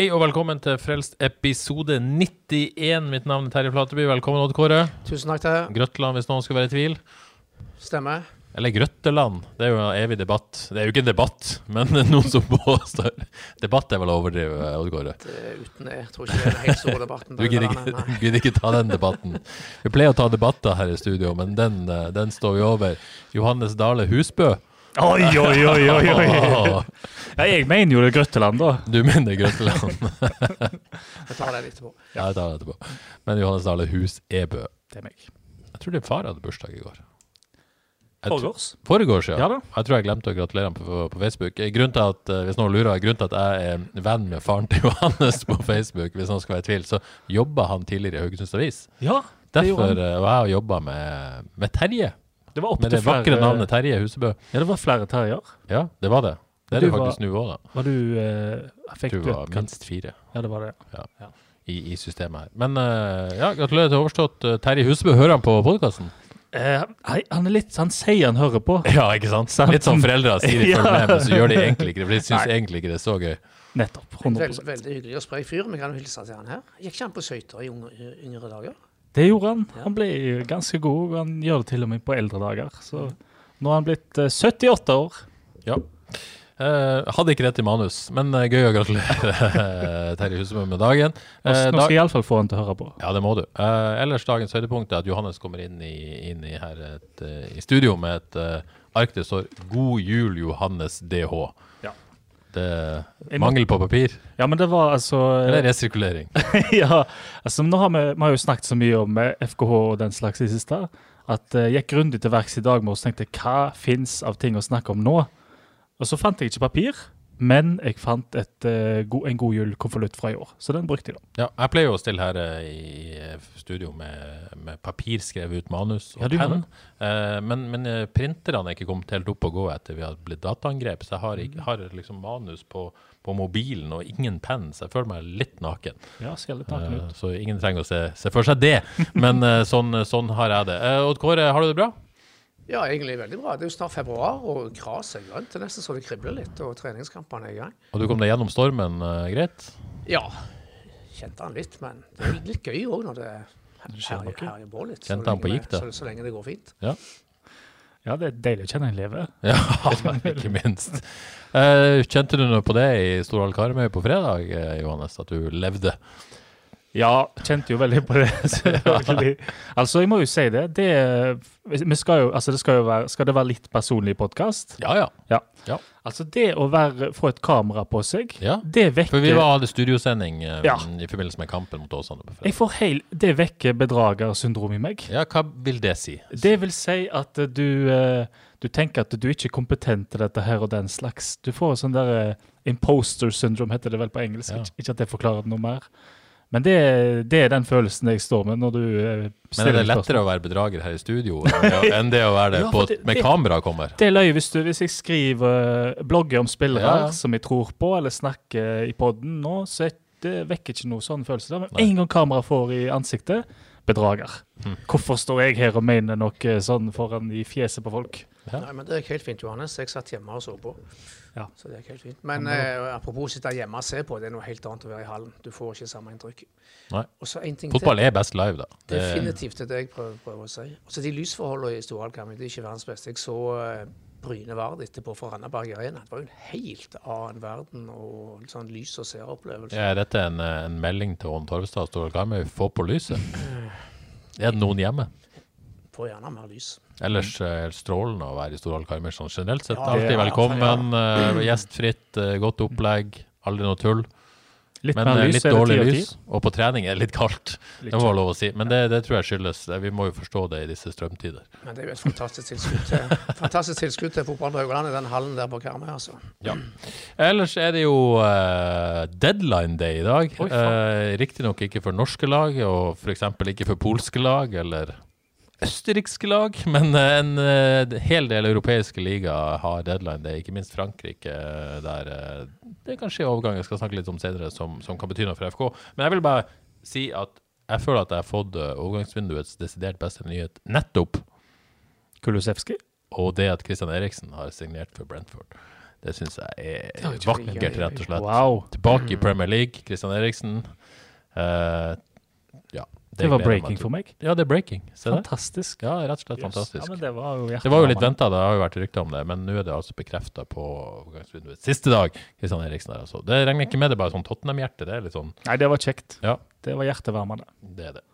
Hei og velkommen til Frelst episode 91. Mitt navn er Terje Flateby. Velkommen, Odd Kåre. Tusen takk til Grøtland, hvis noen skulle være i tvil. Stemmer. Eller Grøtteland. Det er jo en evig debatt. Det er jo ikke en debatt, men noen som påstår Debatt er vel å overdrive, Odd Kåre. Uten det. Jeg tror ikke det er helt store debatten. Du gidder ikke, ikke ta den debatten. Vi pleier å ta debatter her i studio, men den, eh, den står vi over. Johannes Dale Husbø. Oi, oi, oi, oi, oi. Ja, jeg mener jo det er Grøtteland, da. Du mener Grøtteland. Jeg tar det etterpå. Ja, jeg tar det etterpå. Men Johannes Dale Hus-Ebø. Det er meg. Jeg tror din far hadde bursdag i går. Foregårs. Foregårs, ja. Ja da. Jeg tror jeg glemte å gratulere ham på, på Facebook. Eh, Grunnen til at, eh, hvis noen lurer, grunnen til at jeg er venn med faren til Johannes på Facebook, hvis noen skal være i tvil, så jobba han tidligere i Haugesunds Avis. Ja, det Derfor han. eh, var jeg og jobba med, med Terje. Det var opp Med til det vakre navnet Terje Husebø. Ja, det var flere Terjer. Ja, det var det. Det er Du det var- faktisk nå òg, da. Var du eh, Fikk du var et minst fire Ja, det var det. i, i systemet her. Men uh, ja, gratulerer til overstått. Eh, Terje Husebø, hører han på podkasten? Uh, han er litt Han sier han hører på. Ja, ikke sant? Litt sånn foreldre sier de følger Ja. med, men så gjør de egentlig ikke det. For de syns egentlig ikke det er så gøy. Nettopp. Veldig, 100 veldig hyggelig og sprek fyr. Vi kan jo hilse til han her. Gikk ikke han på skøyter i unge, yngre dager? Det gjorde han. Han ble ganske god. og Han gjør det til og med på eldre dager. Så nå er han blitt eh, 78 år. Ja. Eh, hadde ikke rett i manus, men eh, gøy å gratulere eh, Terje Husebø med dagen. Eh, nå skal jeg iallfall få han til å høre på. ja, det må du. Eh, ellers dagens høydepunkt er at Johannes kommer inn i, inn i, her et, eh, i studio med et uh, ark det står 'God jul, Johannes DH'. Det er mangel på papir, Ja, men det var altså eller resirkulering. ja, altså nå har vi, vi har jo snakket så mye om eh, FKH og den slags i siste, at eh, jeg gikk grundig til verks i dag med å tenke hva fins av ting å snakke om nå? Og så fant jeg ikke papir, men jeg fant et, uh, go, en god jul-konvolutt fra i år, så den brukte jeg da. Ja, jeg pleier jo å stille her uh, i eh, studio med, med papirskrevet ut manus og Ja, penn. Uh, men men printerne er ikke kommet helt opp å gå etter vi har blitt dataangrep, så jeg har, ikke, har liksom manus på, på mobilen og ingen penn, så jeg føler meg litt naken. Ja, skal litt naken ut. så ingen trenger å se, se for seg det, men sånn, sånn har jeg det. Odd Kåre, har du det bra? Ja, egentlig veldig bra. Det er jo snart februar, og gresset er grønt. Det er nesten så det kribler litt, og treningskampene er i gang. Og du kom deg gjennom stormen uh, greit? Ja, kjente han litt, men det er litt gøy òg når det herjer herjer på litt. så Kjente han på gikk, det- da? Så, så lenge det går fint. Ja, det er deilig å kjenne en leve. Ja, ikke minst. Uh, kjente du noe på det i Storhall Karmøy på fredag, eh, Johannes, at du levde? Ja, kjente jo veldig på det, selvfølgelig. Altså, jeg må jo si det. Det, skal jo, altså det skal være, skal det være litt personlig podkast? Ja, ja. Altså, det å være, få et kamera på seg, Ja, det vekker For vi var hadde studiosending eh, Ja. i forbindelse med kampen mot Åsane Jeg får heil, Det vekker bedragersyndrom i meg. Ja, hva vil det si? Det vil si at eh, du, eh, du tenker at du ikke er kompetent til dette her og den slags. Du får sånn der eh, imposter syndrome, heter det vel på engelsk. Ja. Ikke, ikke at det forklarer det noe mer. Men det, det er den følelsen jeg står med når du eh, Men er det lettere å være bedrager her i studio enn det å, enn det å være det Ja, på, det- med kamera kommer? Det løye hvis, du, hvis jeg skriver eh, blogger om spillere Ja, som jeg tror på, eller snakker i poden nå, så det vekker ikke noe sånn følelse. der. Men Nei. en gang kamera får i ansiktet, bedrager. Hm. Hvorfor står jeg her og mener noe sånn foran i fjeset på folk? Ja. Nei, men Det er helt fint, Johannes. Jeg satt hjemme og så på. Ja. Så det er helt fint. Men eh, apropos sitte hjemme og se på, det er noe helt annet å være i hallen. Du får ikke samme inntrykk. Nei. En Fotball er best live, da. Det, Definitivt det er det jeg prøver, prøver å si. Også De lysforholdene i Storhallkammer det er ikke verdens beste. Jeg så uh, Bryne Vard etterpå fra Randaberg Arena. Det var jo en helt annen verden og sånn lys- og seeropplevelse. er dette en, eh, en melding til Ånd Torvestad og Storhall Karmøy? Få på lyset. Er det noen hjemme? Får gjerne mer lys. Ellers eh, er det strålende å være i Storhall Karmøy sånn generelt sett. Ja, Alltid ja, velkommen. eh, gjestfritt, eh, godt opplegg. Aldri noe tull. Litt Men lys, litt dårlig lys, og på trening er det litt kaldt. Litt Det må være lov å si. Men det, det tror jeg skyldes Vi må jo forstå det i disse strømtider. Men det er jo et fantastisk tilskudd til, fantastisk tilskudd til fotballen på Haugaland i den hallen der på Karmøy, altså. Ellers er det jo uh, deadline day i dag. Oi, Uh. Riktignok ikke for norske lag, og f.eks. ikke for polske lag eller østerrikske lag, men eh, en eh, hel del europeiske ligaer har deadline day, ikke minst Frankrike, eh, der det kan skje overgang jeg skal snakke litt om senere, som, som kan bety noe for FK. Men jeg vil bare si at jeg føler at jeg har fått overgangsvinduets desidert beste nyhet nettopp Kulusevski? og det at Christian Eriksen har signert for Brentford. Det syns jeg er vakkert, rett og slett. Wow. Tilbake i Premier League, Christian Eriksen. Eh, ja, Det var breaking for meg. Ja, det er breaking. Se det. Fantastisk. Ja, rett og slett Yes. fantastisk. Ja, men det var jo Det var jo litt venta, det har jo vært rykter om det, men nå er det altså bekrefta på siste dag. Kristian Eriksen altså. Det regner ikke med det er bare sånn Tottenham-hjerte. Det er litt sånn Nei, det var kjekt. Ja. Det var hjertevarmende. Det er det.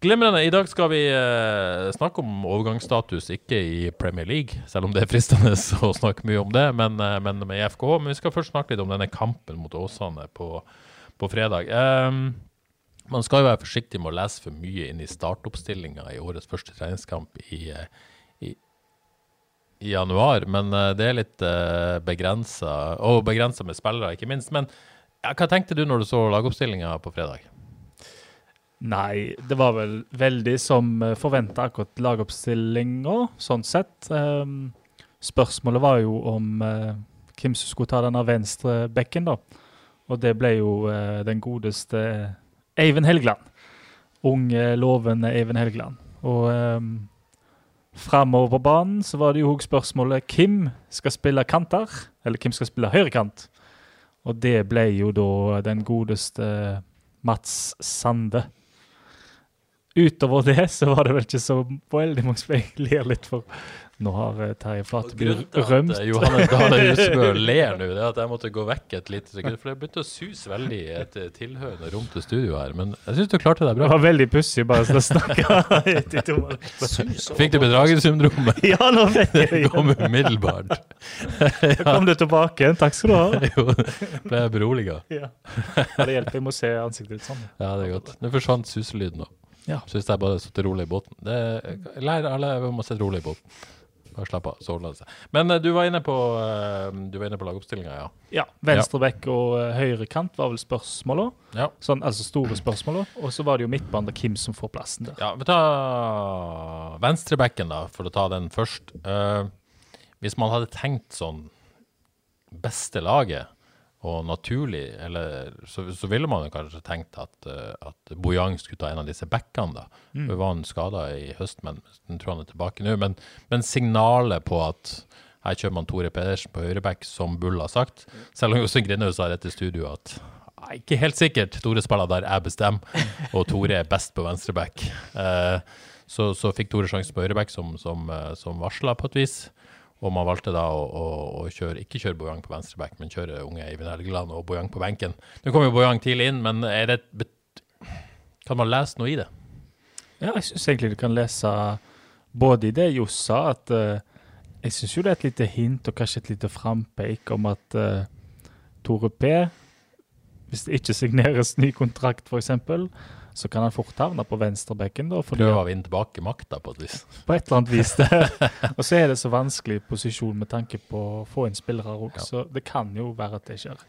Glimrende. I dag skal vi eh, snakke om overgangsstatus, ikke i Premier League, selv om det er fristende å snakke mye om det, men, eh, men med IFK. Men vi skal først snakke litt om denne kampen mot Åsane på, på fredag. Ehm, man skal jo være forsiktig med å lese for mye inn i startoppstillinga i årets første treningskamp i, eh, i, i januar, men eh, det er litt uh, begrensa, og begrensa med spillere, ikke minst. Men ja, hva tenkte du når du så lagoppstillinga på fredag? Nei, det var vel veldig som forventa akkurat lagoppstillinga, sånn sett. Ehm, spørsmålet var jo om eh, hvem som skulle ta denne venstre bekken, da. Og det ble jo eh, den godeste Eivind Helgeland. Unge, lovende Eivind Helgeland. Og um, framover på banen så var det jo òg spørsmålet hvem skal spille kanter, eller hvem skal spille høyrekant. Og det ble jo da den godeste Mats Sande. Utover det så var det vel ikke så veldig mange som jeg ler litt for. Nå har eh, Terje Flateby rømt. Eh, Johannes Dale Husebø ler nå, det er at jeg måtte gå vekk et lite sekund. For det begynte å suse veldig i et eh, tilhørende rom til studio her. Men jeg syns du klarte deg Det bra. var veldig pussig bare å snakke i to Fikk du bedragersyndromet? Ja, nå fikk jeg Det kom umiddelbart. ja. kom du tilbake igjen. Takk skal du ha. Jo, ble jeg beroliga. Ja. Det hjelper. Jeg må se ansiktet ditt sånn. Ja, det er godt. Nå forsvant suselyden òg. Ja. Syns jeg bare satt rolig i båten. Det Lær alle om å sitte rolig i båten. Bare slapp av, så ordner det seg. Men eh, du var inne på, uh, du var inne på lagoppstillinga, ja. Ja, Venstreback ja. og uh, høyrekant var vel spørsmåla. ja. Sånn, altså store spørsmåla. Og så var det jo midtbanen, Kim som får plassen der. Ja, vi tar venstrebacken, da, for å ta den først. Uh, hvis man hadde tenkt sånn beste laget og naturlig, eller så, så ville man jo kanskje tenkt at, eh, at Bojang skulle ta en av disse backene, da. Mm. For var han skada i høst, men jeg tror han er tilbake nå. Men, men signalet på at her kjører man Tore Pedersen på høyreback, som Bull har sagt. Selv om Jostein Grindhaug sa rett i studio at ikke helt sikkert. Tore spiller der jeg bestemmer, og Tore er best på venstreback. Uh, så, så fikk Tore sjansen på høyreback, som, som, eh, som varsla på et vis. Og man valgte da å, å, å kjøre, ikke kjøre Bojang på venstreback, men kjøre unge Eivind Helgeland og Bojang på benken. Nå kom jo Bojang tidlig inn, men er det kan man lese noe i det? Ja, jeg syns egentlig du kan lese både i det Johs sa, at uh, jeg syns jo det er et lite hint og kanskje et lite frampeik om at uh, Tore P, hvis det ikke signeres ny kontrakt f.eks., så kan han fort havne på venstrebekken. da, Prøve å vinne tilbake makta på et vis. på et eller annet vis. det. og så er det så vanskelig posisjon med tanke på å få inn spillere òg, Ja. så det kan jo være at det skjer.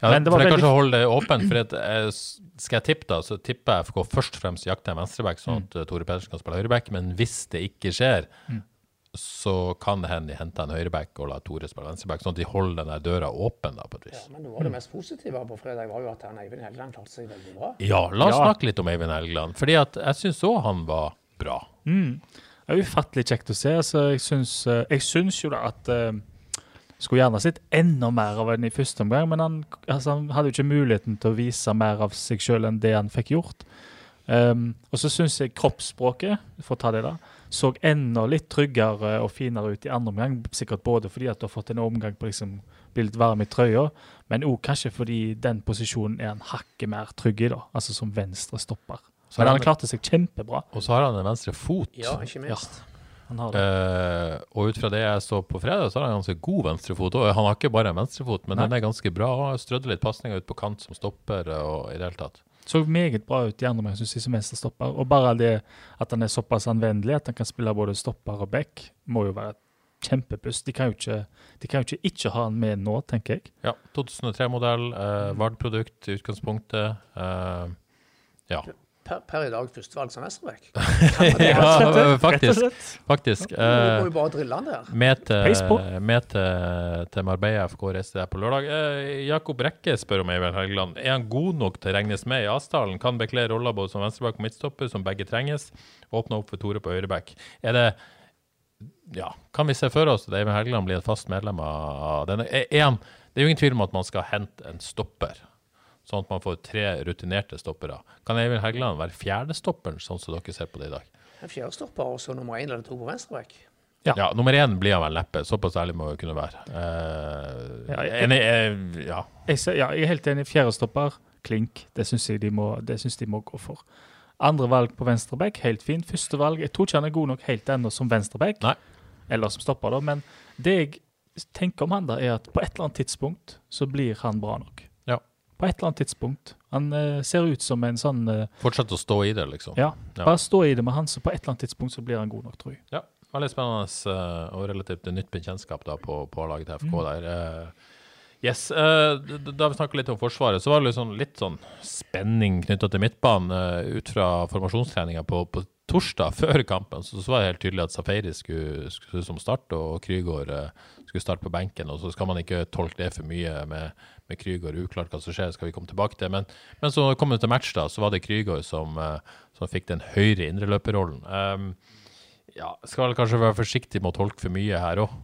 Ja, Men det for jeg veldig- kanskje holde det åpent, for at, skal jeg tippe da, så tipper jeg FK først og fremst jakter en venstreback, sånn at mm. Tore Pedersen kan spille høyreback, men hvis det ikke skjer, Mm. Så kan det hende de henter en høyreback og lar Tore spille venstreback, sånn at de holder den der døra åpen da, på et vis. Ja, men noe av det mest positive på fredag var jo at han Eivind Helgeland klarte seg veldig bra. Ja, la oss Ja. snakke litt om Eivind Helgeland, fordi at jeg synes også han var bra. Mm. Det er ufattelig kjekt å se. Altså, jeg, syns, eh, jeg syns jo da at uh, Skulle gjerne sett enda mer av ham i første omgang, men han, altså, han hadde jo ikke muligheten til å vise mer av seg sjøl enn det han fikk gjort. Um, og så syns jeg kroppsspråket for å ta det da, så enda litt tryggere og finere ut i andre omgang. Sikkert både fordi at du har fått en omgang på liksom blir litt varm i trøya, men òg kanskje fordi den posisjonen er han hakket mer trygg i, da, altså som venstre stopper. Så Men han han, klarte seg kjempebra. og så har han en venstre fot. Ja, ikke minst. Ja. Uh. Eh, og ut fra det jeg så på fredag, så har han ganske god venstrefot. Og han har ikke bare en venstrefot, men Nei. den er ganske bra. Og strødde litt pasninger ut på kant som stopper eh, og i det hele tatt. Så meget bra ut i andre omgang, syns jeg, som venstrestopper. Og bare det at han er såpass anvendelig at han kan spille både stopper og back, må jo være et kjempepust. De kan jo ikke, kan jo ikke, ikke ha han med nå, tenker jeg. Ja, 2003-modell, eh, Vard-produkt i utgangspunktet. Eh, ja. Per, per i dag førstevalg som venstreback. ja, faktisk. faktisk. Uh. Du må jo Eh, bare drille han der. med til, med til, til Marbella FK reiste der på lørdag. Uh, Jakob Rekke spør om Eivind Helgeland. Er han god nok til å regnes med i Asdalen? Kan bekle roller både som venstreback og midtstopper, som begge trenges? Åpne opp for Tore på høyreback. Er det ja, Kan vi se for oss at Eivind Helgeland blir et fast medlem av denne? Er, er han, det er jo ingen tvil om at man skal hente en stopper, sånn at man får tre rutinerte stoppere. Kan Eivind Heggeland være fjerdestopperen, sånn som dere ser på det i dag? En fjerdestopper og så nummer én eller to på venstreback. Ja. Ja, nummer én blir han vel neppe. Såpass ærlig må vi kunne være. Uh, Ja, jeg- enig, eh, ja. Jeg, ser, ja, jeg er helt enig. Fjerdestopper, klink. Det syns jeg de må, det synes de må gå for. Andre valg på venstreback, helt fint. Første valg, jeg tror ikke han er god nok helt ennå som venstreback. Nei. Eller som stopper, da. Men det jeg tenker om han da, er at på et eller annet tidspunkt så blir han bra nok. På et eller annet tidspunkt. Han uh, ser ut som en sånn uh, Fortsett å stå i det, liksom. Ja, Ja. bare stå i det med han, så på et eller annet tidspunkt så blir han god nok, tror jeg. Ja, veldig spennende eh, og relativt nytt bekjentskap da på, på laget til FK der. Eh, yes, uh, Da vi snakket litt om Forsvaret, så var det litt sånn, litt sånn spenning knytta til midtbanen uh, ut fra formasjonstreninga på, på torsdag før kampen. Så, så var det helt tydelig at Safari skulle, skulle som start, og Krygård eh, skulle starte på benken. Og så skal man ikke tolke det for mye med, med Krygård. Uklart hva som skjer, skal vi komme tilbake til. Men, men så kom det til match, da, så var det Krygård som, eh, som fikk den høyre indreløperrollen. Um, ja, skal vel kanskje være forsiktig med å tolke for mye her òg.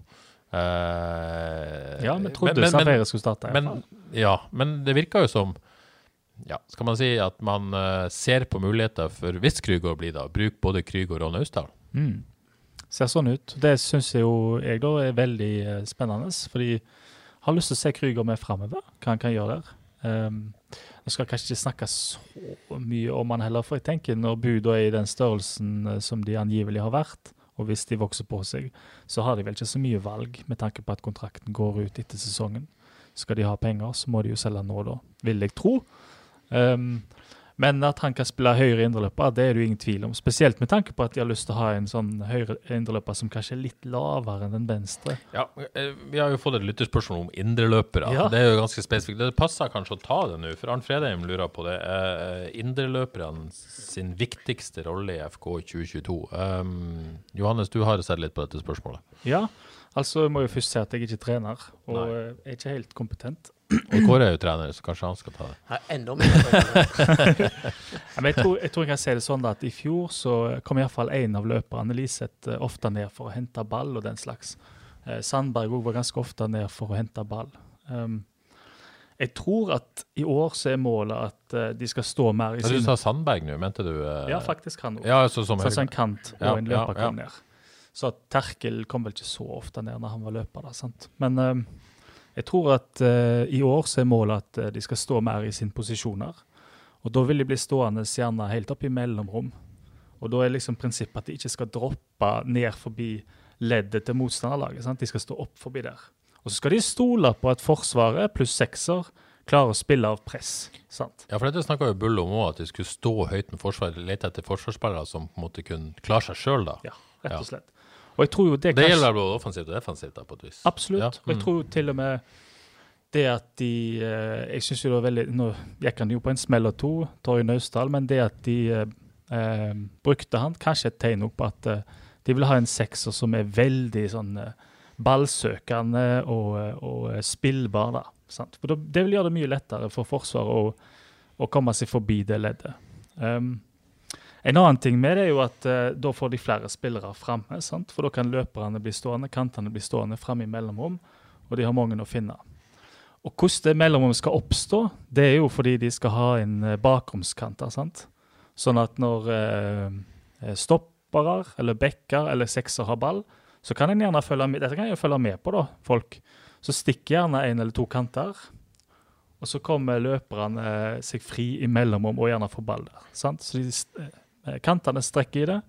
Ja, vi trodde Safari skulle starte. men, ja, men det virker jo som ja, Skal man si at man eh, ser på muligheter for hvis Krygård blir da, bruk både Krygård og Naustdal? Mm. Ser sånn ut. Det syns jeg jo jeg da er veldig eh, spennende. Fordi jeg har lyst til å se Krygård med framover, hva han kan gjøre der. Um, jeg skal kanskje ikke snakke så mye om han heller, for jeg tenker når Buda er i den størrelsen eh, som de angivelig har vært, og hvis de vokser på seg, så har de vel ikke så mye valg med tanke på at kontrakten går ut etter sesongen. Skal de ha penger, så må de jo selge nå, da, vil jeg tro. Um, men at han kan spille høyre indreløper, det er det jo ingen tvil om. Spesielt med tanke på at de har lyst til å ha en sånn høyre indreløper som kanskje er litt lavere enn den venstre. Ja, eh, Vi har jo fått et lytterspørsmål om indreløpere. Ja. Det er jo ganske spesifikt. Det passer kanskje å ta det nå, for Arnt Fredheim lurer på det. Uh, indreløperne sin viktigste rolle i FK 2022. Um, Johannes, du har sett litt på dette spørsmålet. Ja, altså jeg må jo først si at jeg ikke er trener, og Nei. er ikke helt kompetent. Og Kåre er jo trener, så kanskje han skal ta det. Nei, enda mer Men jeg tror, jeg tror jeg kan si det sånn at i fjor så kom iallfall én av løperne, Liseth, eh, ofte ned for å hente ball og den slags. Eh, Sandberg òg var ganske ofte ned for å hente ball. Um, jeg tror at i år så er målet at uh, de skal stå mer i sin du sa Sandberg nå, mente du? Uh... Ja, faktisk han òg. Ja, altså, som Så altså en kant og Ja, en løper ja. kom ned. Så at Terkel kom vel ikke så ofte ned når han var løper. da, sant? Men eh, jeg tror at eh, i år så er målet at eh, de skal stå mer i sine posisjoner. Og da vil de bli stående gjerne helt opp i mellomrom. Og da er liksom prinsippet at de ikke skal droppe ned forbi leddet til motstanderlaget. sant? De skal stå opp forbi der. Og så skal de stole på at Forsvaret pluss sekser klarer å spille av press. sant? Ja, for dette snakka jo Bull om òg, at de skulle stå høyt med forsvar, lete etter forsvarsspillere som på en måte kunne klare seg sjøl, da. Ja, rett og slett. Og jeg tror jo det, Det gjelder vel både offensivt og defensivt, på et vis. Absolutt. Ja, Og jeg tror tror til og med det at de eh, Jeg synes jo det var veldig Nå gikk han jo på en smell og to, Torje Naustdal, men det at de eh, eh, brukte han, kanskje et tegn på at eh, de vil ha en sekser som er veldig sånn eh, ballsøkende og, og spillbar, da. Sant? For det vil gjøre det mye lettere for Forsvaret å, å komme seg forbi det leddet. Um, en annen ting med det er jo at eh, da får de flere spillere framme, for da kan løperne bli stående, kantene bli stående framme i mellomrom, og de har mange å finne. Og hvordan det mellomrommet skal oppstå, det er jo fordi de skal ha en bakromskant, bakromskanter, sant? Sånn at når eh, eh, stoppere eller backer eller sekser har ball, så kan en gjerne følge med, dette kan jeg følge med på, da, folk. Så stikker gjerne en eller to kanter, og så kommer løperne eh, seg fri i mellomrom og gjerne får ball der. sant? Så de, eh, kantene strekker i det,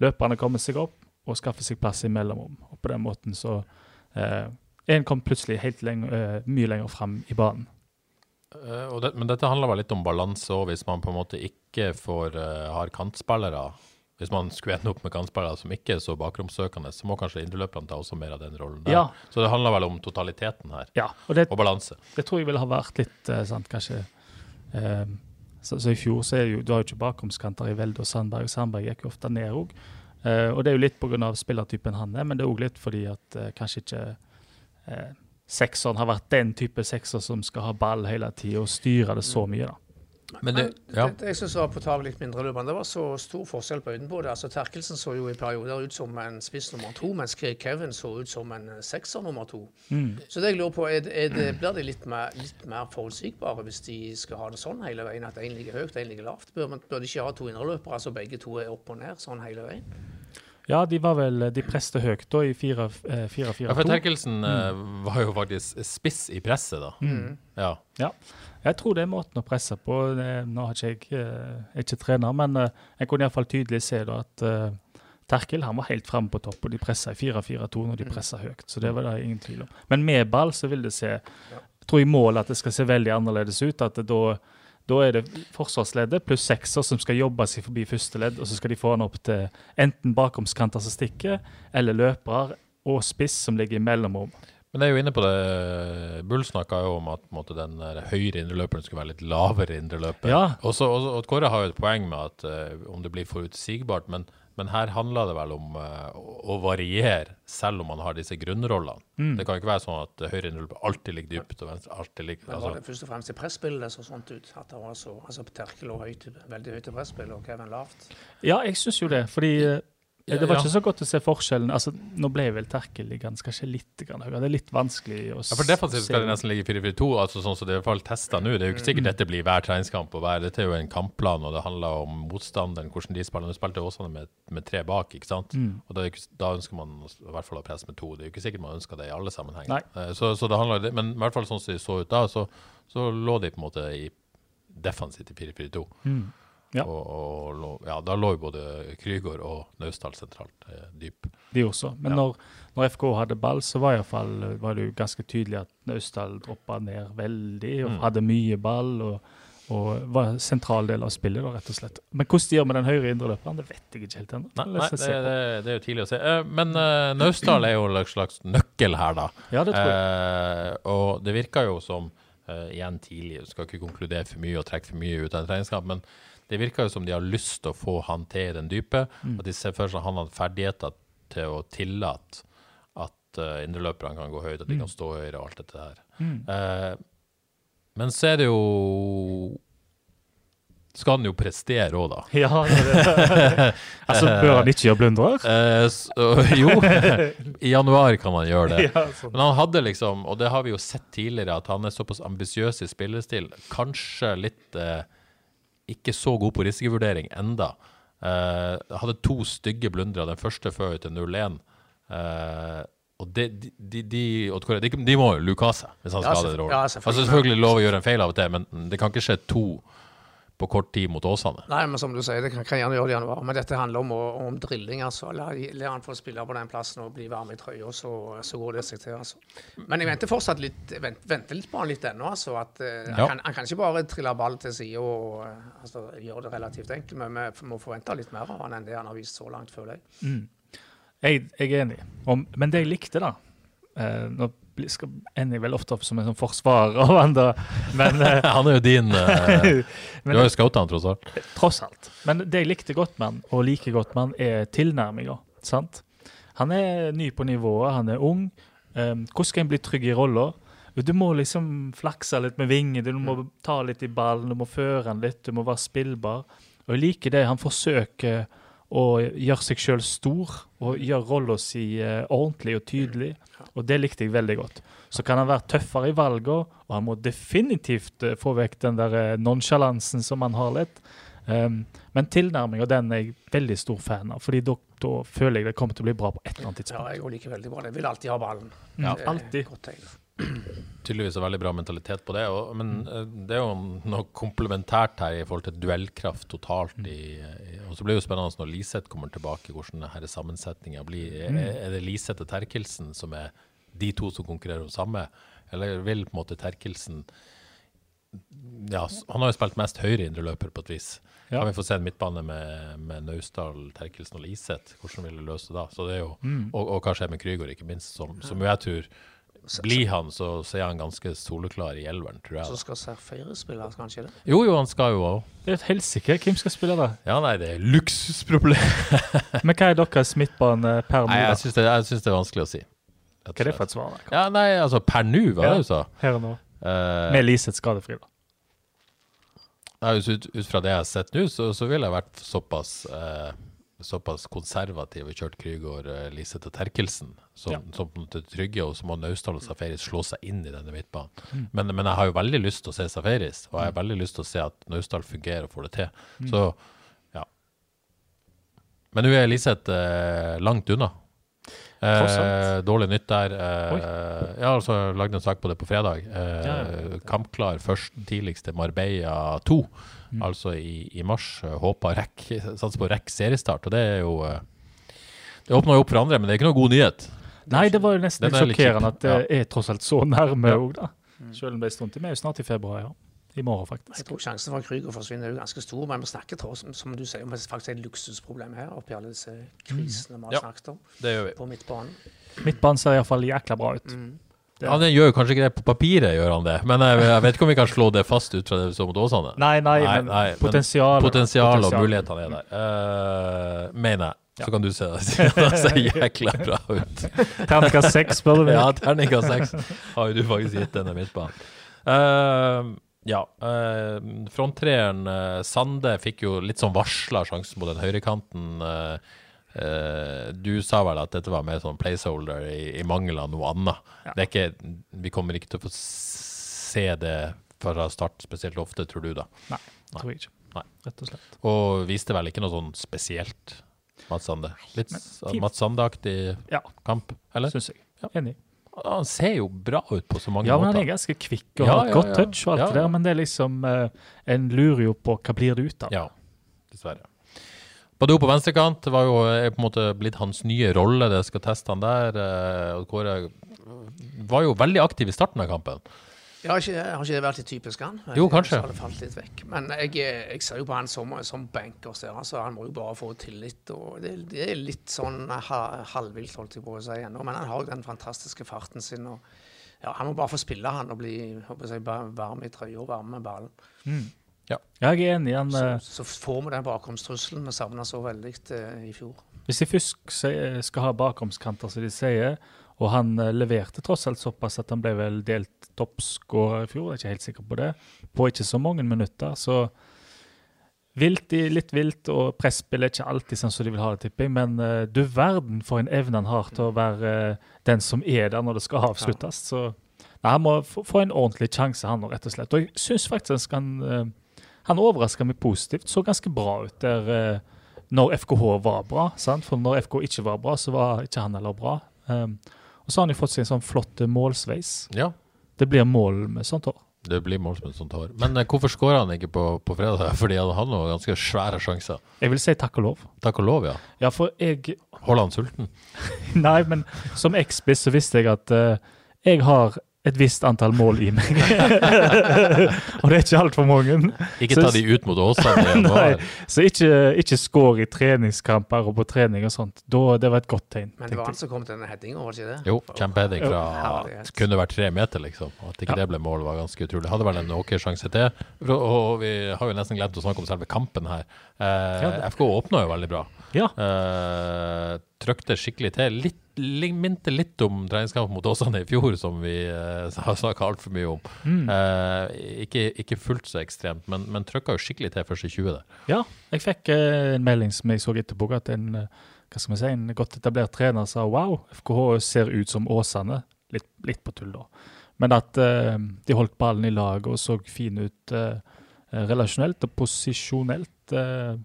løperne kommer seg opp, og skaffer seg plass i mellomrom. Og på den måten så eh, En kom plutselig helt lenge, eh, mye lenger fram i banen. Uh, det, men dette handler vel litt om balanse òg, hvis man på en måte ikke får, uh, har kantspillere. Hvis man skulle ende opp med kantspillere som ikke er så bakromsøkende, så må kanskje indreløperne ta også mer av den rollen der. Ja. Så det handler vel om totaliteten her, Ja, og det, og balanse. det tror jeg ville ha vært litt uh, sant, kanskje eh, så, så I fjor så er det jo, du har jo ikke bakromskanter i Velde og Sandberg. og Sandberg gikk jo ofte ned òg. Eh, og det er jo litt pga. spillertypen han er, men det er òg litt fordi at eh, kanskje ikke eh, sekseren har vært den type sekser som skal ha ball hele tida og styre det så mye. da. Men det, ja. Det, det jeg syns var påtagelig mindre løpende. det var så stor forskjell på øynene på det. Altså, Terkelsen så jo i perioder ut som en spiss nummer to, mens Craig Kevin så ut som en sekser nummer to. Så det jeg lurer på, er, det- er det, blir de litt mer, litt mer forutsigbare hvis de skal ha det sånn hele veien, at én ligger høyt, én ligger lavt? Bør, bør de ikke ha to indreløpere, altså begge to er opp og ned sånn hele veien? Ja, de var vel, de preste høyt da i 4-4-2. ja, for Terkelsen eh, var jo faktisk spiss i presset, da. Ja. Ja. Jeg tror det er måten å presse på. Nå har ikke jeg eh, er ikke trener, men eh, jeg kunne iallfall tydelig se da at eh, Terkel han var helt framme på topp, og de pressa i 4-4-2 når de pressa høyt. Så det var det ingen tvil om. Men med ball så vil det se Jeg tror i mål at det skal se veldig annerledes ut. at det da da er det forsvarsleddet pluss sekser som skal jobbe seg forbi første ledd, og så skal de få han opp til enten bakomskanter som stikker, eller løpere og spiss som ligger i mellomrom. Men jeg er jo inne på det. Bull snakka jo om at måte, den der høyre indreløperen skulle være litt lavere indreløper. Ja. Og Kåre har jo et poeng med at uh, om det blir forutsigbart, men, men her handler det vel om eh, å, variere, selv om man har disse grunnrollene. Mm. Det kan ikke være sånn at høyre indreløper alltid ligger dypt, og venstre alltid ligger Men var altså, det først og fremst i presspillet det så sånt ut? At det var så, altså Terkel lå høyt, veldig høyt i presspillet, og Kevin lavt? Ja, jeg syns jo det. Fordi eh, Ja, det var ja. ikke så godt å se forskjellen. Altså, Nå ble vel Terkel liggende kanskje litt høyere. Det er litt vanskelig å se. Ja, for defensivt skal det nesten ligge 4-4-2, altså sånn som det er i hvert fall testa nå. Det er jo ikke sikkert dette blir hver treningskamp. og hver, Dette er jo en kampplan, og det handler om motstanderen, hvordan de spiller. Nå spilte Åsane med, med tre bak, ikke sant? Og da, da ønsker man i hvert fall å presse med to. Det er jo ikke sikkert man ønsker det i alle sammenhenger. Eh, Så, så det handler, det- men i hvert fall sånn som de så ut da, så, så lå de på en måte i defensivt i 4-4-2. Mm. Ja. Og, og ja, da lå jo både Krygård og Naustdal sentralt eh, dyp. De også. Men Ja. når, når FK hadde ball, så var, i fall, var det jo ganske tydelig at Naustdal droppa ned veldig og Mm. hadde mye ball. og og var en sentral del av spillet, da, rett og slett. Men hvordan de gjør med den høyre indreløperen, det vet jeg ikke helt ennå. Nei, nei det, det, det er jo tidlig å se. Eh, Men uh, Naustdal er jo en slags nøkkel her, da. Ja, det tror jeg. Uh, og det virker jo som, uh, igjen tidlig, jeg skal ikke konkludere for mye og trekke for mye ut av en treningskamp, men det virker jo som de har lyst til å få han til i den dype. Mm. At de ser for seg at han har ferdigheter til å tillate at uh, indreløperne kan gå høyt, at de Mm. kan stå høyere og alt dette her. Eh, men så er det jo Skal han jo prestere òg, da. Ja, det det. altså, bør han ikke gjøre blundrer? Eh, s- jo, i januar kan han gjøre det. Ja, sånn. Men han hadde liksom, og det har vi jo sett tidligere, at han er såpass ambisiøs i spillestil. Kanskje litt eh, ikke så god på risikovurdering enda. Uh, hadde to stygge blundere. Den første før til 0-1. Eh, og det, de, de, de, de, må jo luke av seg hvis han Ja, selvfø- rollen. ja, altså selvfølgelig. selvfølgelig lov å gjøre en feil av og til, men det kan ikke skje to på kort tid mot Åsane. Nei, men som du sier, det kan, kan gjerne gjøre det i januar. Men dette handler om, om drilling. altså. La, la han få spille på den plassen og bli varm i trøya, så, så går det seg til. altså. Men jeg venter fortsatt litt, vent, venter litt på han litt ennå. altså, at eh, Ja. han, kan, han kan ikke bare trille ball til side og altså, gjøre det relativt enkelt. Men vi må forvente litt mer av han enn det han har vist så langt, føler jeg. Jeg, jeg er enig. Om, men det jeg likte, da eh, Nå bli- skal, ender vel ofte opp som en sånn forsvarer. Men eh, Han er jo din men, Du har jo scouta han, tross alt. tross alt. Men det jeg likte godt med han, og liker godt med han, er tilnærminga. sant? Han er ny på nivået, han er ung. Um, hvordan skal en bli trygg i rolla? Du må liksom flakse litt med vinger, du må ta litt i ballen, du må føre han litt, du må være spillbar. Og jeg liker det. Han forsøker å gjøre seg sjøl stor og gjøre rolla si eh, ordentlig og tydelig. Og det likte jeg veldig godt. Så kan han være tøffere i valgene, og han må definitivt eh, få vekk den der eh, nonsjalansen som han har litt. Um, men tilnærminga den er jeg veldig stor fan av, fordi da, da føler jeg det kommer til å bli bra på et eller annet tidspunkt. Ja, jeg liker veldig bra det. Jeg vil alltid ha ballen. Ja, alltid. Tydeligvis en veldig bra mentalitet på det. Og, men eh, det er jo noe komplementært her i forhold til duellkraft totalt. I, i, og så blir det jo spennende når Liseth kommer tilbake, hvordan denne sammensetninga blir. Er, er det Liseth og Terkelsen som er de to som konkurrerer om samme, eller vil på en måte Terkelsen ja, Han har jo spilt mest høyre indreløper på et vis. Ja. Kan vi få se en midtbane med, med Naustdal, Terkelsen og Liseth? Hvordan vil det løse da? Så det er jo, og, og hva skjer med Krygård, ikke minst, som, som jeg tror Blir han, så, så er han ganske soleklar i elveren, tror jeg. Så skal Serfeire spille, kanskje det? Jo, jo, han skal jo òg. Det er et helsike. Hvem skal spille det? Ja, nei, det er luksusproblem. Men hva er deres midtbane per nå? Jeg syns det, synes det er vanskelig å si. Hva er det for et svar? da? Ja, nei, altså per nå, hva Ja. det du sa? Her og nå. Uh, Med Liseth skadefri, da. Ja, ut, ut, fra det jeg har sett nå, så, så ville jeg vært såpass eh, Såpass konservativ og kjørt Krygård, eh, Liseth og Terkelsen som, Ja. som trygge, og så må Naustdal og Safaris slå seg inn i denne midtbanen. Mm. Men, men jeg har jo veldig lyst til å se Safaris, og jeg har veldig lyst til å se at Naustdal fungerer og får det til. Mm. Så ja. Men nå er Liseth eh, langt unna. Eh, dårlig nytt der. Eh, jeg har altså lagd en sak på det på fredag. Eh, ja. Kampklar først tidligst til Marbella 2, Mm. altså i, i mars. Eh, Håper rekk, satser på rekk seriestart, og det er jo eh, Det åpner jo opp for andre, men det er ikke noe god nyhet. Nei, det var jo nesten litt er sjokkerende at det er tross alt så nærme Ja. òg, da. Selv om det er stund til. Vi er jo snart i februar, ja. I morgen, faktisk. Jeg tror sjansen for at Krüger forsvinner er jo ganske stor, men vi snakker tross, som du sier, om det faktisk et luksusproblem her, oppi alle disse krisene vi har Ja. snakket om Det gjør vi. på midtbanen. Midtbanen ser iallfall jækla bra ut. Det- Ja, Den gjør jo kanskje ikke det på papiret, gjør han det. Men jeg, jeg vet ikke om vi kan slå det fast ut fra det vi så mot Åsane. Nei, nei, Nei, men nei, men potensial Potensial og mulighetene er der. Uh, mener jeg. Så kan du se det. Det ser jækla bra ut. Terningkast seks, spør du meg. Ja, terningkast seks har jo du faktisk gitt denne midtbanen. Uh, ja. Uh, Fronttreeren uh, Sande fikk jo litt sånn varsla sjansen på den høyrekanten. eh, eh, du sa vel at dette var mer sånn placeholder i, i mangel av noe annet. Det er ikke, vi kommer ikke til å få se det fra start spesielt ofte, tror du da? Nei, tror jeg ikke. Nei. Rett og slett. Og viste vel ikke noe sånn spesielt, Mats Sande. Litt. Mats Sande-aktig Ja, kamp, eller? syns jeg. Ja. Enig. Han ser jo bra ut på så mange Ja, men han er ganske kvikk og Ja, har et ja, godt ja. touch og alt Ja, det der, men det er liksom uh, En lurer jo på hva blir det ut av. Ja, dessverre. Badou på venstrekant var jo er på en måte blitt hans nye rolle. Det skal teste han der. eh, og Kåre var jo veldig aktiv i starten av kampen. Ja, ikke, har ikke det vært litt typisk han? Jo, kanskje. Det falt litt vekk. Men jeg, jeg ser jo på han som, som banker. Så altså, han må jo bare få tillit. Og det, det er litt sånn ha, halvvilt, holdt jeg på å si ennå. Men han har jo den fantastiske farten sin. og ja, Han må bare få spille, han, og bli håper jeg, varm i trøya og varme med ballen. Ja, jeg er enig. Han, Så, eh, så får vi den bakomstrusselen vi savna så veldig eh, i fjor. Hvis de først skal ha bakomskanter, som de sier, og han eh, leverte tross alt såpass at han ble vel delt toppskårer i fjor, jeg er ikke helt sikker på det, på ikke så mange minutter, så vilt i litt vilt, og presspill er ikke alltid sånn som de vil ha det, tipper jeg, men uh, du verden for en evne han har til å være uh, den som er der når det skal avsluttes. Så nei, han må få, få en ordentlig sjanse, han nå, rett og slett. Og jeg syns faktisk han, eh, han overraska meg positivt. Så ganske bra ut der eh, når FKH var bra. Sant? For når FK ikke var bra, så var ikke han heller bra. Um, og så har han jo fått seg en sånn flott eh, målsveis. Ja, Det blir mål med sånt hår. det blir mål som et sånt hår. Men eh, hvorfor skåra han ikke på, på fredag? Fordi han hadde noen ganske svære sjanser. Jeg vil si takk og lov. Takk og lov, ja. Ja, for jeg Holder han sulten? Nei, men som eks-spiss så visste jeg at uh, jeg har et visst antall mål i meg. og det er ikke altfor mange. Ikke ta de ut mot Åsane. så ikke, ikke skår i treningskamper og på trening og sånt. Da, det var et godt tegn. Men det var han som kom til denne headinga, var det ikke det? Jo, kjempeheading fra herlighet. Kunne vært tre meter, liksom. At ikke Ja. det ble mål, var ganske utrolig. Hadde vel en ok sjanse til. Og og vi har jo nesten glemt å snakke om selve kampen her. Eh, Ja, FK åpna jo veldig bra. Ja. Uh, trykte skikkelig til. Litt, litt, minte litt om treningskampen mot Åsane i fjor, som vi uh, har snakka altfor mye om. Mm. Uh, ikke, ikke fullt så ekstremt, men, men trykka jo skikkelig til første 20 der. Ja, jeg fikk uh, en melding som jeg så etterpå, at en, eh, hva skal vi si, en godt etablert trener sa wow, FKH ser ut som Åsane. Litt, litt på tull, da. Men at eh, de holdt ballen i lag og så fine ut eh, relasjonelt og posisjonelt. eh,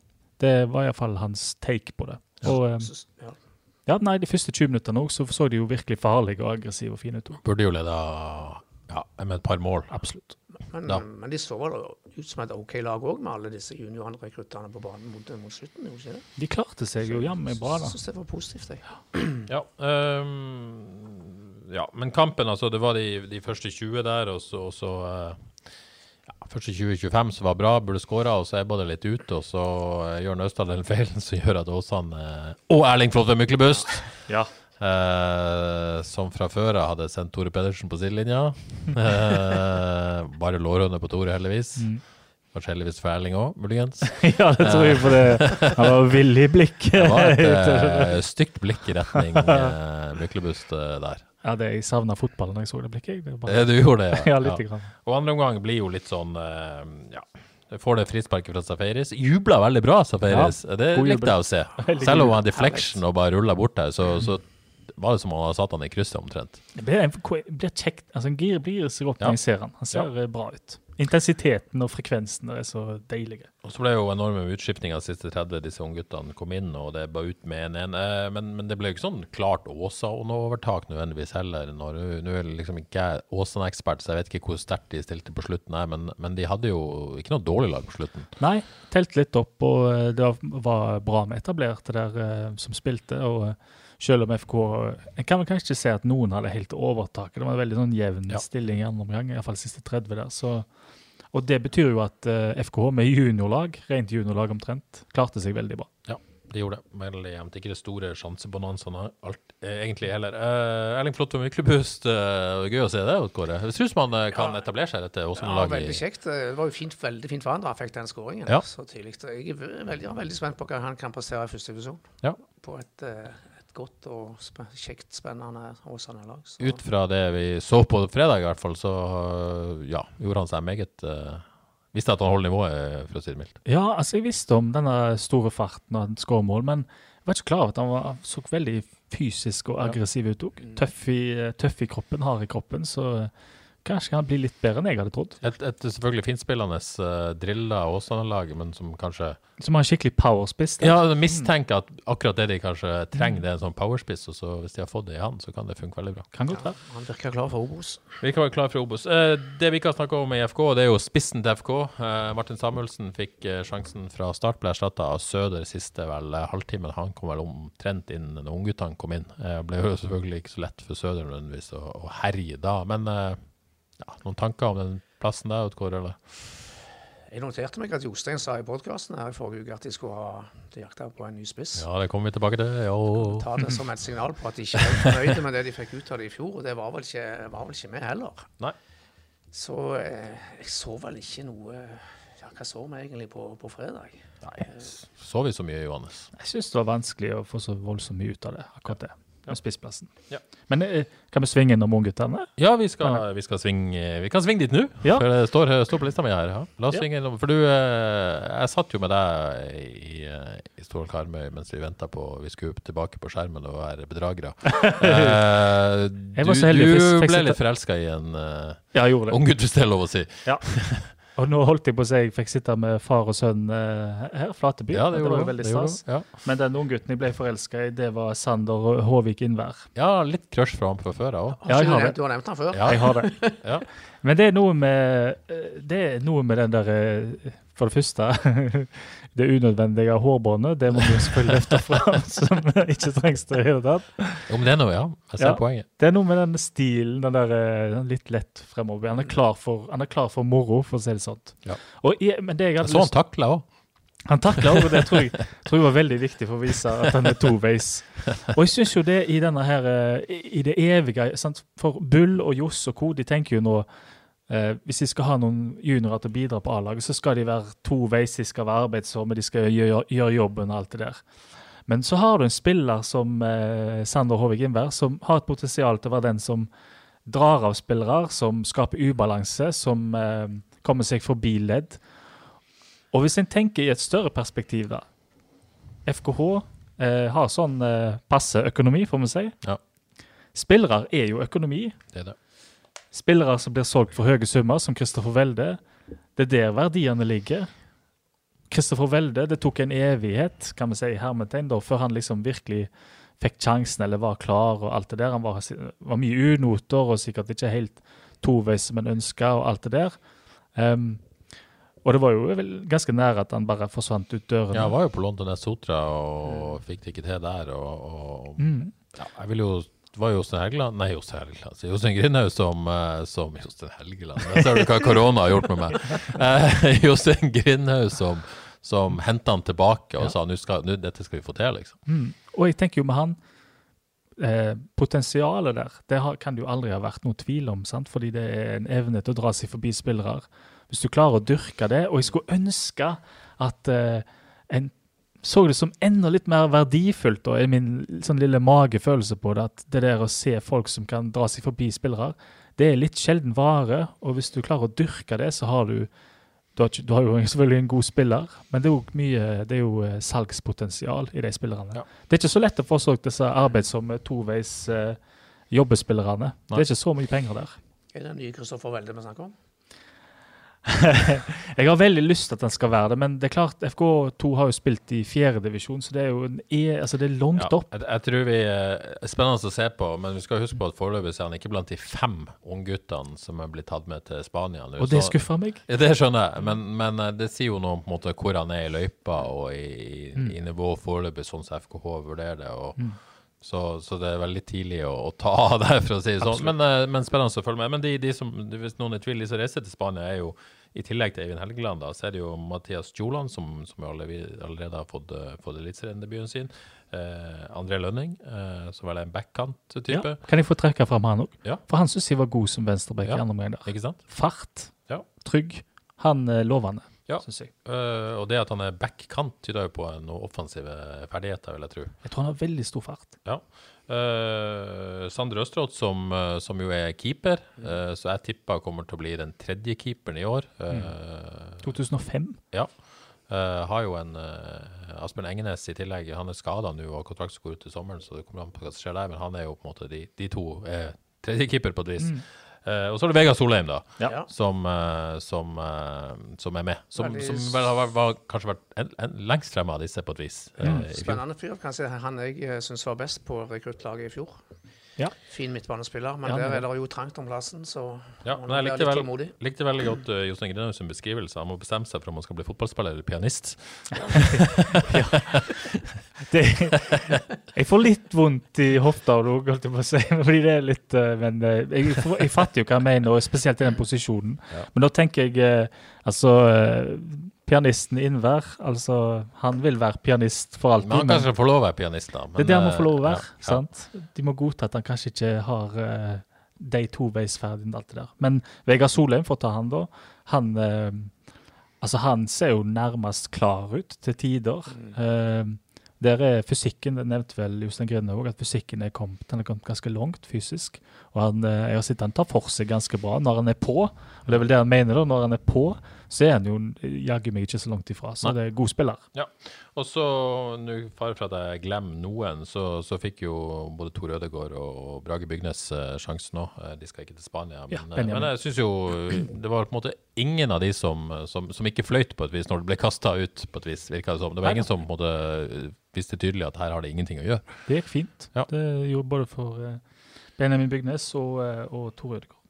det var iallfall hans take på det. Og eh, ja. ja, nei, de første 20 minuttene også, så så de jo virkelig farlige og aggressive og fine ut. Burde jo leda ja, med et par mål. Absolutt. Men, Ja. men de så vel ut som et OK lag òg, med alle disse juniorrekruttene på banen mot, mot slutten. ikke det? De klarte seg jo jammen bra, da. Syns det var positivt. Jeg. Ja, Um, ja, men kampen, altså, det var de, de første 20 der, og så, og så ja, Første 20-25 som var bra, burde skåra, og så ebba det litt ut. Og så eh, gjør Naustdal den feilen som gjør at Åsane eh, og Erling Flåtve Myklebust Ja. Eh, som fra før av hadde sendt Tore Pedersen på sidelinja. Eh, bare lårhøne på Tore, heldigvis. Kanskje heldigvis for Erling òg, muligens. ja, det tror jeg på det. Han var villig blikk. Det var et eh, stygt blikk i retning eh, Myklebust eh, der. Ja, det, jeg savna fotballen da jeg så det blikket. Det bare, du gjorde det, ja, ja, litt. Grann. Og andre omgang blir jo litt sånn eh, Ja. Får det frisparket fra Safaris. Jubla veldig bra, Safaris. det god likte jeg å se. Selv om han hadde deflection og bare rulla bort der, så, så var det som om han hadde satt han i krysset omtrent. Det blir, blir kjekt. Altså, en gir blir så godt Ja. når jeg ser han. Han ser eh, bra ut. Intensiteten og frekvensen er så deilige. Og så ble det jo enorme utskiftninger siste 30, disse ungguttene kom inn, og det ba ut med en en. Eh, Men, men det ble jo ikke sånn klart Åsa-overtak nødvendigvis heller. Nå er liksom ikke jeg Åsan-ekspert, så jeg vet ikke hvor sterkt de stilte på slutten her, men, men de hadde jo ikke noe dårlig lag på slutten. Nei, telte litt opp, og eh, det var bra med etablerte der eh, som spilte. og selv om FK En kan vel kanskje ikke si at noen hadde helt overtaket. Det var en veldig sånn jevn Ja. stilling i andre omgang, iallfall siste 30 der. Så, og det betyr jo at eh, FK med juniorlag, rent juniorlag omtrent, klarte seg veldig bra. Ja, de gjorde det. Veldig jevnt. Ikke det store sjansebonanzaen alt, eh, egentlig heller. Uh, Erling Flåtve Myklebust, uh, gøy å se det, Kåre. Det ser uh, kan etablere seg dette Ja, Åsane-laget. veldig kjekt. Det var jo fint, veldig fint for han da han fikk den skåringen Ja. så tidlig. Jeg er veldig, veldig spent på hva han kan passere i første divisjon. Ja. På et, et godt og sp kjekt, spennende Åsane-lag. Så- Ut fra det vi så på fredag, i hvert fall, så ja, gjorde han seg meget uh, Visste at han holder nivået, for å si det mildt. Ja, altså jeg visste om denne store farten og skåremål, men jeg var ikke klar over at han var, så veldig fysisk og aggressiv ut òg. Tøff, tøff i kroppen, hard i kroppen, så kanskje kan han bli litt bedre enn jeg hadde trodd. Et, et selvfølgelig finspillende uh, drilla Åsane-lag, men som kanskje Som har en skikkelig powerspiss. Ja, mistenker at akkurat det de kanskje trenger, det er en sånn powerspiss, og så hvis de har fått det i han, så kan det funke veldig bra. Kan godt være. Han virker klar for Obos. Vi kan være klar for Obos. Uh, det vi ikke har snakka om i FK, det er jo spissen til FK. Uh, Martin Samuelsen fikk eh, sjansen fra start, ble erstatta av Søder siste vel eh, halvtimen. Han kom vel omtrent inn når ungguttene kom inn. Uh, ble jo selvfølgelig ikke så lett for Søder nødvendigvis å, å herje da. Men eh, ja, noen tanker om den plassen der, Kåre? eller? Jeg noterte meg at Jostein sa i podkasten her i forrige uke at de skulle ha de jakta på en ny spiss. Ja, det kommer vi tilbake til. Ja. Ta det som et signal på at de ikke er fornøyde med det de fikk ut av det i fjor. Og det var vel ikke, var vel ikke med heller. Nei. Så eh, jeg så vel ikke noe Ja, hva så vi egentlig på, på fredag? Nei, så vi så mye, Johannes? Jeg syns det var vanskelig å få så voldsomt mye ut av det, akkurat det. Med spissplassen. Ja. Men eh, kan vi svinge innom ungguttene? Ja, vi skal, vi skal svinge Vi kan svinge dit nå, Ja. for det står, står på lista mi her. Ja. La oss svinge innom. For du, eh, jeg satt jo med deg i, eh, i Stål Karmøy mens vi venta på Vi skulle tilbake på skjermen og være bedragere. Du du ble litt forelska i en uh, Ja, unggutt, hvis det er lov å si. Ja. Og nå holdt jeg på å si jeg fikk sitte med far og sønn uh, her, Flateby. Ja, det det var jo veldig stas. Ja. Men den unggutten jeg ble forelska i, det var Sander Håvik Innvær. ja, litt crush fra ham fra før av òg. Ja, jeg har det. du har nevnt ham før? Ja. Jeg har det. Ja. Men det er noe med eh, Det er noe med den der eh, For det første Det unødvendige hårbåndet, det må vi selvfølgelig løfte fram, som ikke trengs det i det hele tatt. Jo, men det er noe, ja. Jeg ser Ja. poenget. Det er noe med den stilen, den der eh, litt lett fremover. Han er klar for, han er klar for moro, for å si det sånn. Ja. Og men det jeg Jeg hadde så han takla òg. Han takla og det, tror jeg, tror jeg var veldig viktig for å vise at han er toveis. Og jeg syns jo det i denne her, eh, i det evige sant? For Bull og Johs og co. de tenker jo nå eh, Hvis de skal ha noen juniorer til å bidra på A-laget, så skal de være toveis, de skal være arbeidsomme, de skal gjøre, gjøre jobben og alt det der. Men så har du en spiller som eh, Sander Håvik Innvær, som har et potensial til å være den som drar av spillere, som skaper ubalanse, som eh, kommer seg forbi ledd. Og hvis en tenker i et større perspektiv, da FKH eh, har sånn eh, passe økonomi, får vi si. Ja. Spillere er jo økonomi. Det er det. Spillere som blir solgt for høye summer, som Kristoffer Welde. Det er der verdiene ligger. Kristoffer Welde, det tok en evighet, kan vi si, i hermetegn, da, før han liksom virkelig fikk sjansen eller var klar og alt det der. Han var, var mye unoter og sikkert ikke helt toveis som en ønska og alt det der. Um, og det var jo ganske nære at han bare forsvant ut dørene. Ja, han var jo på London S. Sotra og fikk det ikke til der. Og, og Mm. ja, jeg vil jo det var Jostein Helgeland Nei, Jostein Helgeland. Jostein Grindhaug som, eh, som Jostein Helgeland Der ser du hva korona har gjort med meg. Eh, Jostein Grindhaug som, som henta han tilbake og sa nå skal, dette skal vi få til, liksom. Mm. Og jeg tenker jo med han eh, Potensialet der, det har, kan det jo aldri ha vært noe tvil om, sant? fordi det er en evne til å dra seg forbi spillere. Hvis du klarer å dyrke det, og jeg skulle ønske at eh, en så det som enda litt mer verdifullt, da, i min sånn lille magefølelse på det, at det der å se folk som kan dra seg forbi spillere, det er litt sjelden vare, og hvis du klarer å dyrke det, så har du du har, du har jo selvfølgelig en god spiller, men det er jo mye det er jo eh, salgspotensial i de spillerne. Ja. Det er ikke så lett å få solgt disse arbeidsomme toveis eh, jobbespillerne. Det er ikke så mye penger der. Er det den nye Kristoffer Welde vi snakker om? Jeg har veldig lyst til at den skal være det, men det er klart, FK2 har jo spilt i fjerdedivisjon, så det er jo en e, altså det er langt Ja, opp. jeg, jeg tror vi eh, er spennende å se på, men vi skal huske på at foreløpig er han ikke blant de fem ungguttene som er blitt tatt med til Spania. Og det skuffer meg. Ja, det skjønner jeg, men, men eh, det sier jo noe om måte, hvor han er i løypa og i, Mm. i nivå foreløpig, sånn som FKH vurderer det. Og, så, så det er veldig tidlig å, å ta av der, for å si det sånn. Men, eh, men spennende å følge med. Men de, de som, hvis noen er i tvil, de som reiser til Spania, er jo i tillegg til Eivind Helgeland, da, så er det jo Mathias Stjoland, som, som allerede, har fått, uh, fått eliteseriendebuten sin. Eh, André Lønning, eh, som vel er en Ja. backkant-type. Kan jeg få trekke fram han òg? Ja. For han syns jeg var god som venstreback Ja. i andre omgang. Fart, Ja. trygg. Han er lovende, Ja. syns jeg. Uh, og det at han er backkant, tyder jo på noen offensive ferdigheter, vil jeg tro. Jeg tror han har veldig stor fart. Ja. Uh, Sander Østrått, som, eh, som jo er keeper, uh, så jeg tipper kommer til å bli den tredje keeperen i år. Uh, 2005. Ja. Eh, har jo en Asbjørn Engenes i tillegg. Han er skada nå og kontrakten går ut til sommeren, så det kommer an på hva som skjer der. Men han er jo på en måte de, de to er tredje keeper på et vis. Eh, og så er det Vegard Solheim, da, Ja. som, uh, som, uh, som er med. Som, Veldig som vel har var, kanskje vært en, en, lengst fremme av disse, på et vis. i. Spennende fyr. Kanskje han jeg syns var best på rekruttlaget i fjor. Ja. Fin midtbanespiller, men Ja, der er det jo trangt om plassen, så Ja, men jeg likte, litt vel, likte veldig godt uh, Jostein Grinaud sin beskrivelse. Han må bestemme seg for om han skal bli fotballspiller eller pianist. Det, jeg får litt vondt i hofta og noe, holdt jeg på å si. Fordi det er litt, uh, men eh, jeg, får- jeg fatter jo hva han mener, og spesielt i den posisjonen. Ja. Men da tenker jeg altså Pianisten Innvær, altså han vil være pianist for alltid. Men han kan kanskje få lov å være pianist, da. det er det han må eh, få lov å være. ja, ja. sant? De må godta at han kanskje ikke har uh, de toveisferdighetene og alt det der. Men Vegard Solheim, for å ta han da, han uh, Altså, han ser jo nærmest klar ut til tider. Eh, der er fysikken, det nevnte vel Jostein Grine òg, at fysikken er kommet, den er kommet ganske langt fysisk. Og han, eh, jeg har sett han tar for seg ganske bra når han er på. Og det er vel det han mener, da. Når han er på, så er han jo jaggu meg ikke så langt ifra. Så Nei. det er god spiller. Og så, nå fare for at jeg glemmer noen, så, så fikk jo både Tor Ødegaard og Brage Bygnes eh, sjansen òg. De skal ikke til Spania. Men, Ja, eh, men jeg syns jo det var på en måte ingen av de som, som, som ikke fløyt på et vis når det ble kasta ut, på et vis, virka det som. Det var ingen som på en måte visste tydelig at her har det ingenting å gjøre. Det gikk fint. Ja. Det gjorde både for eh, Benjamin Bygnes og, eh, og Tor Ødegaard.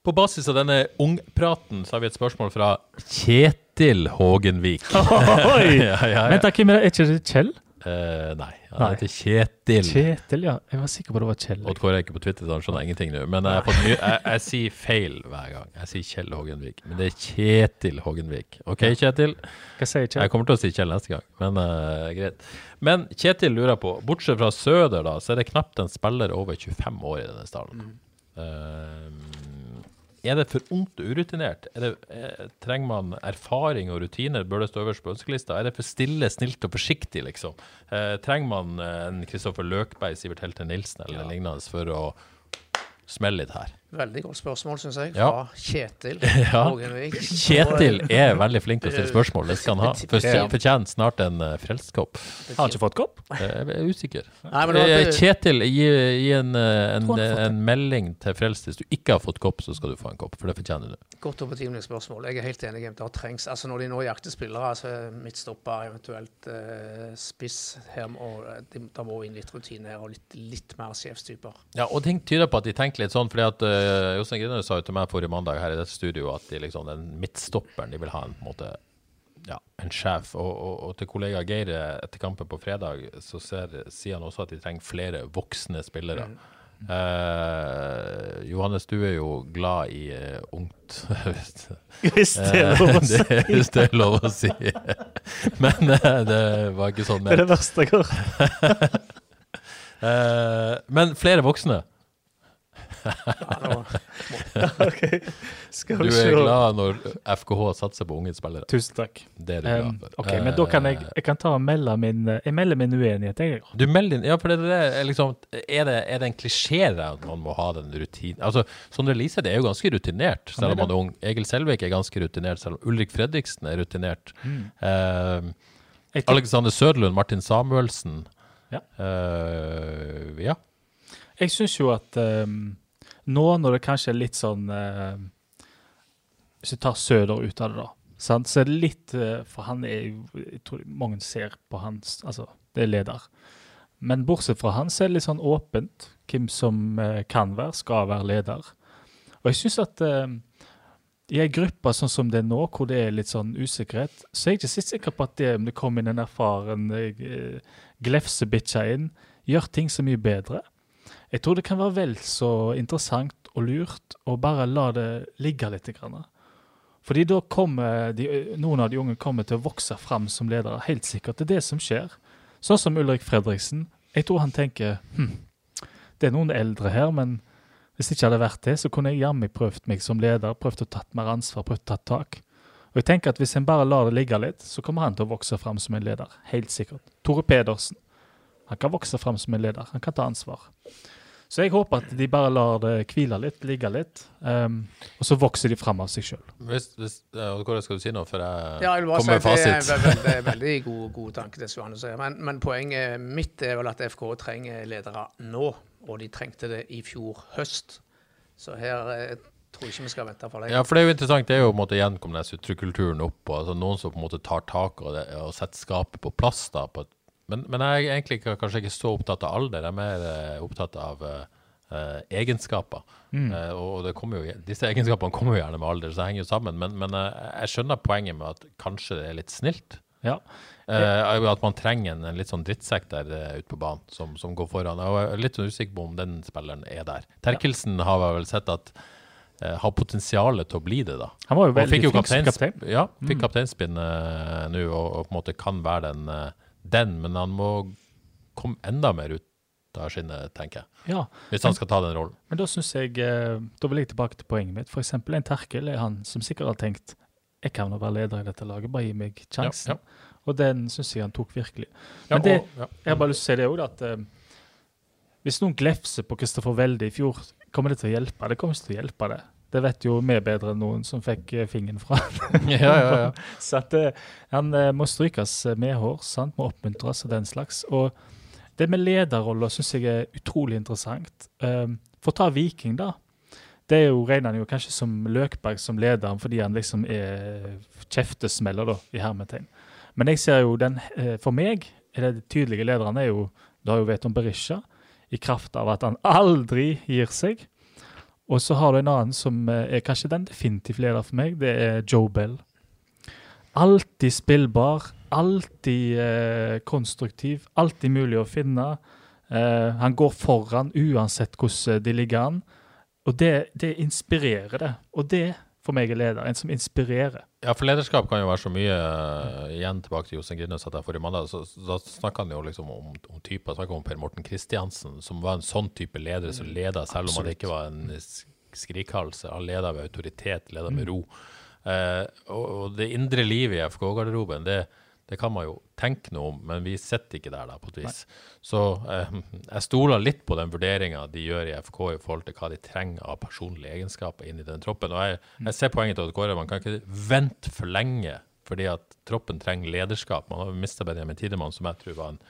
På basis av denne ungpraten så har vi et spørsmål fra Kjetil Hågenvik. Oi! ja, ja, ja. Vent, da, Kim det? Er ikke det Kjell? Eh, nei, han Nei. heter Kjetil. Kjetil, ja. Jeg var sikker på det var Kjell. Odd Kåre er ikke på Twitter, så han skjønner ingenting nå. Men jeg, har fått jeg, jeg sier feil hver gang. Jeg sier Kjell Hågenvik. Men det er Kjetil Hågenvik. OK, Kjetil? Hva sier Kjell? Jeg kommer til å si Kjell neste gang, men uh, greit. Men Kjetil lurer på, bortsett fra Søder, da, så er det knapt en spiller over 25 år i denne stallen. Eh, er det for ungt og urutinert? Er det, er, trenger man erfaring og rutiner? Bør det stå øverst på ønskelista? Er det for stille, snilt og forsiktig, liksom? Eh, trenger man eh, en Kristoffer Løkberg, Sivert Helte Nilsen eller lignende for å smelle litt her? Veldig godt spørsmål, syns jeg, Ja. fra Kjetil Ja. Hågenvik. Kjetil er veldig flink til å stille spørsmål, det skal han ha. For fortjener snart en frelstkopp frelskopp. Har han ikke fått kopp? Eh, Jeg er usikker. Nei, men det Eh, Kjetil, gi, gi en, eh, en, en melding til Frelst. Hvis du ikke har fått kopp, så skal du få en kopp, for det fortjener du. Godt og betimelig spørsmål. Jeg er helt enig. Det har trengs, altså Når de nå jakter spillere, altså midtstopper, eventuelt uh, spiss her, og det, det må inn litt rutine her, og litt, litt mer sjefstyper. Ja, og ting tyder på at de tenker litt sånn, fordi at uh, uh, Jostein Grine sa jo til meg forrige mandag her i dette studioet at de liksom, den midtstopperen de vil ha en, på en måte ja, en sjef. Og, og, og, til kollega Geir etter kampen på fredag så ser, sier han også at de trenger flere voksne spillere. Mm. Uh, Johannes, du er jo glad i uh, ungt. Hvis det er lov å si. Hvis det er lov å si. Men uh, det var ikke sånn Det er det verste jeg har hørt. men flere voksne. okay. du er glad når FKH satser på unge spillere? Tusen takk. Det er du glad for. Um, ok, Men da kan jeg, jeg kan ta og melde min Jeg melder min uenighet, jeg. Du melder din Ja, for det er liksom Er det, er det en klisjé at man må ha den rutinen Altså, Sondre Liseth er jo ganske rutinert, selv om han er ung. Egil Selvik er ganske rutinert, selv om Ulrik Fredriksen er rutinert. Mm. Uh, Alexander Søderlund, Martin Samuelsen ja. Uh, ja. Jeg syns jo at um, nå når det kanskje er litt sånn eh, Hvis du tar Søder ut av det, da, sant? så er det litt uh, For han er jo Jeg tror mange ser på hans Altså, det er leder. Men bortsett fra han, så er det litt sånn åpent hvem som kan være, skal være leder. Og jeg syns at i ei gruppe sånn som det er nå, hvor det er litt sånn usikkerhet, så er jeg ikke så sikker på at det om det kommer inn en erfaren glefsebikkje inn, gjør ting så mye bedre. Jeg tror det kan være vel så interessant og lurt å bare la det ligge litt. Fordi da kommer de, noen av de unge kommer til å vokse fram som ledere. Helt sikkert. Det er det som skjer. Sånn som Ulrik Fredriksen. Jeg tror han tenker hm, det er noen eldre her, men hvis det ikke hadde vært det, så kunne jeg jammen prøvd meg som leder, prøvd å tatt mer ansvar, prøvd å tatt tak. Og jeg tenker at Hvis en bare lar det ligge litt, så kommer han til å vokse fram som en leder. Helt sikkert. Tore Pedersen. Han kan vokse fram som en leder. Han kan ta ansvar. Så jeg håper at de bare lar det hvile litt, ligge litt, um, og så vokser de fram av seg sjøl. Hva skal du si nå før jeg ja, jeg kommer med fasit? Det er veldig, veldig god, god tanke, det Johanne sier. Men, men, poenget mitt er vel at FK trenger ledere nå, og de trengte det i fjor høst. Så her tror tror ikke vi skal vente for lenge. Ja, for det er jo interessant. Det er jo på en måte gjenkomne sutrekulturen opp. Og, altså, noen som på en måte tar tak og, det, og setter skapet på plass. da. På, men, men, jeg er egentlig kanskje ikke så opptatt av alder. Jeg er mer uh, opptatt av uh, egenskaper. Mm. Og jo, disse egenskapene kommer jo gjerne med alder, så det henger jo sammen. Men, men jeg skjønner poenget med at kanskje det er litt snilt. Ja. at man trenger en, en litt sånn drittsekk der ute på banen som, som, går foran. Jeg er litt sånn usikker på om den spilleren er der. Terkelsen ja. har vel sett at har potensialet til å bli det, da. Han var jo veldig kaptein. kaptein. Ja, fikk mm. kapteinspinn uh, nå og, og, på en måte kan være den, uh, den, men han må komme enda mer ut av skinnet, tenker jeg. Ja, Hvis han skal ta den rollen. Men da synes jeg, uh, da vil jeg tilbake til poenget mitt. Eksempel en Terkel er han som sikkert har tenkt jeg kan være leder i dette laget, bare gi meg sjansen. Ja, ja. Og den syns jeg han tok virkelig. Men det, jeg har bare lyst til å si det òg, at hvis noen glefser på Kristoffer Welde i fjor Kommer det til å hjelpe? Det kommer ikke til å hjelpe det. Det vet jo vi bedre enn noen som fikk eh, fingeren fra ja, ja, ja. Så at, uh, han uh, må strykes med hår, sant? må oppmuntres og den slags. Og det med lederroller syns jeg er utrolig interessant. Um, for å ta Viking, da. Det er jo, regner han jo kanskje som Løkberg som leder, fordi han liksom er kjeftesmeller, da, i hermetegn. Men jeg ser jo den For meg er det tydelige lederen er jo Du har jo vet om Berisha i kraft av at han aldri gir seg. Og så har du en annen som eh, er kanskje den definitivt leder for meg. Det er Joe Bell. Alltid spillbar, alltid eh, konstruktiv, alltid mulig å finne. Eh, han går foran uansett hvordan de ligger an. Og det, det inspirerer det. Og det for meg er leder. En som inspirerer. Ja, for lederskap kan jo være så mye uh, Igjen tilbake til Jostein Grinnes at jeg forrige mandag. Så, så, snakka han jo liksom om, om typer. Snakka om Per Morten Kristiansen, som var en sånn type leder som leda, selv om han ikke var en skrikhals. Han leda med autoritet, leda med mm. ro. Uh, og, og, det indre livet i FK-garderoben, det, det kan man jo tenke noe om, men vi sitter ikke der, da, på et vis. Nei. Så eh, jeg stoler litt på den vurderinga de gjør i FK i forhold til hva de trenger av personlige egenskaper inn i den troppen. Og jeg, mm. jeg ser poenget til Kåre, man kan ikke vente for lenge, fordi at troppen trenger lederskap. Man har mista Benjamin Tidemann, som jeg tror var en,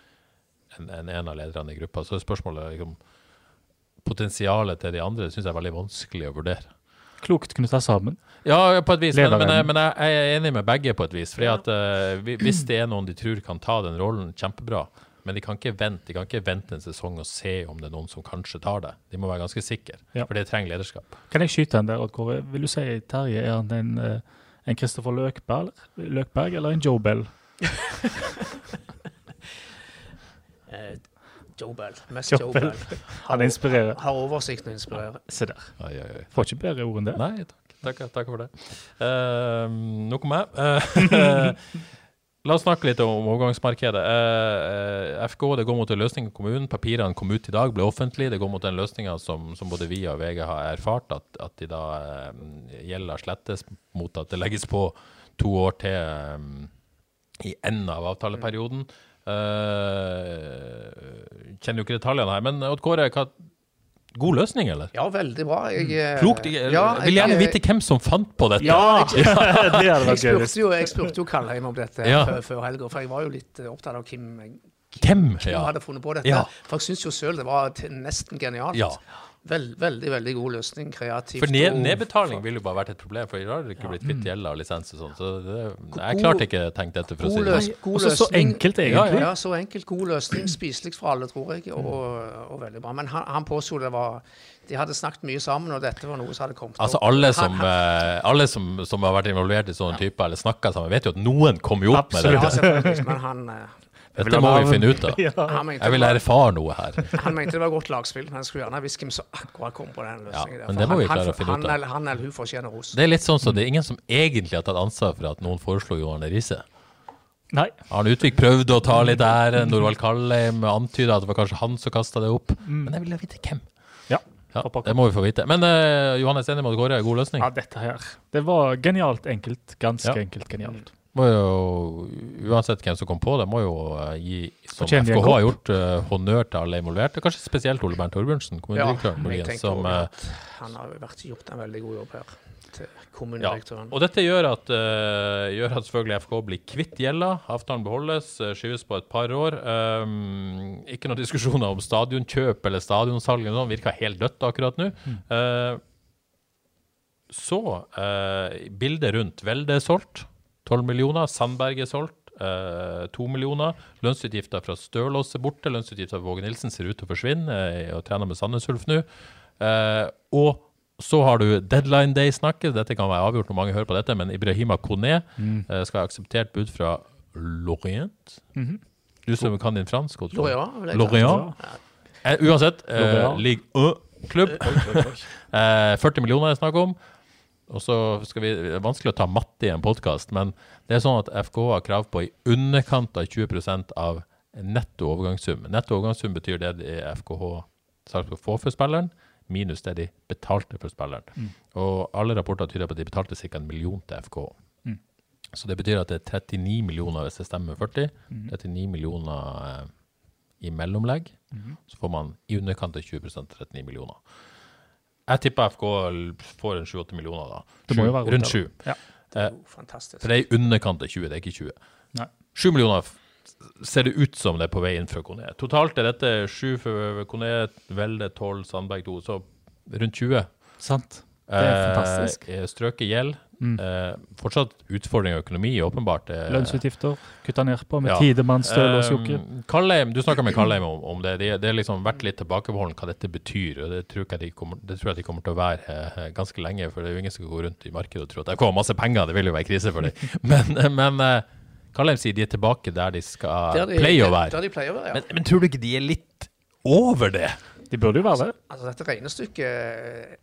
en, en, en av lederne i gruppa. Så spørsmålet liksom, Potensialet til de andre syns jeg er veldig vanskelig å vurdere klokt knytta sammen. Ja, på et vis, men, men, jeg, men, jeg, er enig med begge på et vis. fordi at uh, Hvis det er noen de tror kan ta den rollen kjempebra, Men de kan ikke vente De kan ikke vente en sesong og se om det er noen som kanskje tar det. De må være ganske sikre, Ja. for det trenger lederskap. Kan jeg skyte en der, Odd Kåre? Vil du si Terje er han en, eh, en Kristoffer Løkberg, Løkberg eller en Joe Bell? Eh, Joe Bell. Mest Joe Bell. Han inspirerer. Har oversikten og inspirerer. Se der. Oi, oi, oi. Får ikke bedre ord enn det. Nei, takk. Takk, for det. Uh, nok om meg. Uh, la oss snakke litt om overgangsmarkedet. Eh, FK det går mot en løsning i kommunen. Papirene kom ut i dag, ble offentlige. Det går mot den løsninga som, som både vi og VG har erfart, at, at de da eh, gjelder slettes mot at det legges på to år til eh, i enden av avtaleperioden. Eh, kjenner jo ikke detaljene her, men Odd Kåre, hva, god løsning, eller? Ja, veldig bra. Jeg, eh, Klokt. Jeg ja, vil gjerne vite hvem som fant på dette. Ja! Jeg gøy. spurte jo, jeg spurte jo Kallheim om dette Ja. før, før helga, for jeg var jo litt eh, opptatt av hvem, Hvem? hvem Ja. hadde funnet på dette. Ja. For jeg syns jo sjøl det var nesten genialt. Ja. Vel, veldig, veldig god løsning. Kreativt. For ned, nedbetaling ville jo bare vært et problem, for i dag har det ikke blitt kvitt gjelda og lisens og sånn. Så det, jeg klarte ikke tenkt dette, for å si det sånn. Også så enkelt, Ja, egentlig. ja, så enkelt. God løsning. Spiselig for alle, tror jeg, og, og veldig bra. Men han, han påsto det var De hadde snakket mye sammen, og dette var noe som hadde kommet Altså opp. Alle som, han- eh, alle som, som har vært involvert i sånne typer, eller snakka sammen, vet jo at noen kommer jo opp med det. Ja, Men han, eh, Dette må vi finne ut av. Ja. Jeg vil erfare noe her. han mente det var godt lagspill, men han skulle gjerne visst hvem som akkurat kom på den løsningen. Ja, men det må han- vi klare å finne ut han av. eller- Han eller hun fortjener ros. Det er litt sånn så det er ingen som egentlig har tatt ansvar for at noen foreslo Johan Riise. Nei. Arne Utvik prøvde å ta litt ære. Norvald Kallheim antyda at det var kanskje han som kasta det opp. Men jeg ville vite hvem. Ja. Ja, det må vi få vite. Men uh, Johannes Enemod Kåre, god løsning. ja, dette her. Det var genialt enkelt. Ganske Ja. enkelt genialt. Må jo, uansett hvem som kom på det, må jo eh, gi, som FKH har gjort, uh, honnør til alle involverte. Kanskje spesielt Ole Bernt Torbjørnsen, kommunedirektøren, jeg muligens, som også eh, han har jo vært, gjort en veldig god jobb her, til ja. Og dette gjør at, uh, gjør at selvfølgelig FK blir kvitt gjelda. Avtalen beholdes, eh, skyves på et par år. Um, ikke noen diskusjoner om stadionkjøp eller stadionsalg. Det Virker helt dødt akkurat nå. Eh, så eh, bildet rundt Velde er solgt. 12 millioner. Sandberg er solgt. eh, 2 millioner. Lønnsutgifter fra Stølås er borte. Lønnsutgifter fra Våge Nilsen ser ut til å forsvinne eh, og trener med Sandnes Ulf nå. Eh, og så har du deadline day-snakket. Dette kan være avgjort når mange hører på dette, men Ibrahima Kone eh, skal ha akseptert bud fra Lorient. Du som kan din fransk. Lorient, Lorient. Eh, uansett, eh, 1-klubb. eh, 40 millioner er det snakk om. Og så skal vi, Det er vanskelig å ta matte i en podkast, men det er sånn at FK har krav på i underkant av 20 av netto overgangssum. Netto overgangssum betyr det de FKH Sarpsborg får for spilleren, minus det de betalte for spilleren. Og alle rapporter tyder på at de betalte ca. en million til FK. Så det betyr at det er 39 millioner hvis det stemmer 40. 39 millioner eh, i mellomlegg. Så får man i underkant av 20% 39 millioner. Jeg tipper FK får en 7-8 millioner da. Det må jo være rundt rundt 7. Ja. Eh, Oh, fantastisk. for det er i underkant av 20, det er ikke 20. Nei. 7 millioner ser det ut som det er på vei inn fra Kone. Totalt er dette 7 for Kone, Velde 12, Sandberg 2, så rundt 20. Sant. Det er fantastisk. Eh, strøket gjeld. Mm. Eh, fortsatt utfordring i økonomi, åpenbart. Eh, Lønnsutgifter kutta ned på med ja. og Stølås, Um, Jokke. Kallheim, du snakka med Kallheim om, om det. Det har har liksom vært litt tilbakeholden hva dette betyr. og Det tror jeg de kommer, det tror jeg de kommer til å være eh, ganske lenge. For det er jo ingen som skal gå rundt i markedet og tro at det kommer masse penger. Det vil jo være krise for dem. Men, eh, men eh, Kallheim sier de er tilbake der de skal Der de- pleie å være. Der de pleier å være, ja. Men, men tror du ikke de er litt over det? De burde jo være det. Altså, dette regnestykket eh,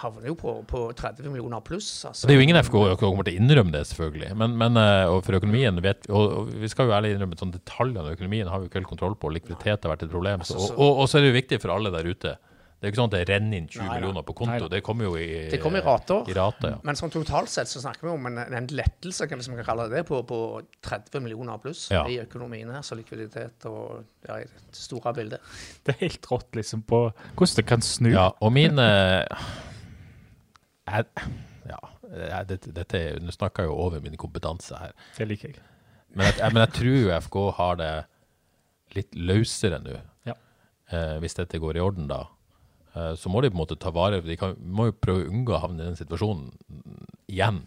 havner jo på, på 30 millioner pluss. Altså. Det er jo ingen FK som kommer til å innrømme det, selvfølgelig. Men, men eh, og for økonomien vet vi, og, og vi skal jo ærlig innrømme sånn detaljene i økonomien har vi ikke helt kontroll på. Likviditet har vært et problem. Så, og, og, og så er det jo viktig for alle der ute. Det er jo ikke sånn at det renner inn 20 Nei, millioner på konto. Nei, nei. Det kommer jo i, Det kom i rater. I rater ja. Men sånn totalt sett så snakker vi om en, en lettelse, kan vi kan kalle det, på, på 30 millioner pluss Ja. i økonomien her. Så likviditet og ja, i det store bildet. Det er helt rått liksom på hvordan det kan snu. ja, og min eh, jeg, Ja, jeg, dette, dette Nå snakker jeg jo over min kompetanse her. Det liker jeg. Men jeg, men jeg tror FK har det litt løsere nå. Ja. Eh, hvis dette går i orden, da. Eh, så må de på en måte ta vare De kan, må jo prøve å unngå å havne i den situasjonen igjen.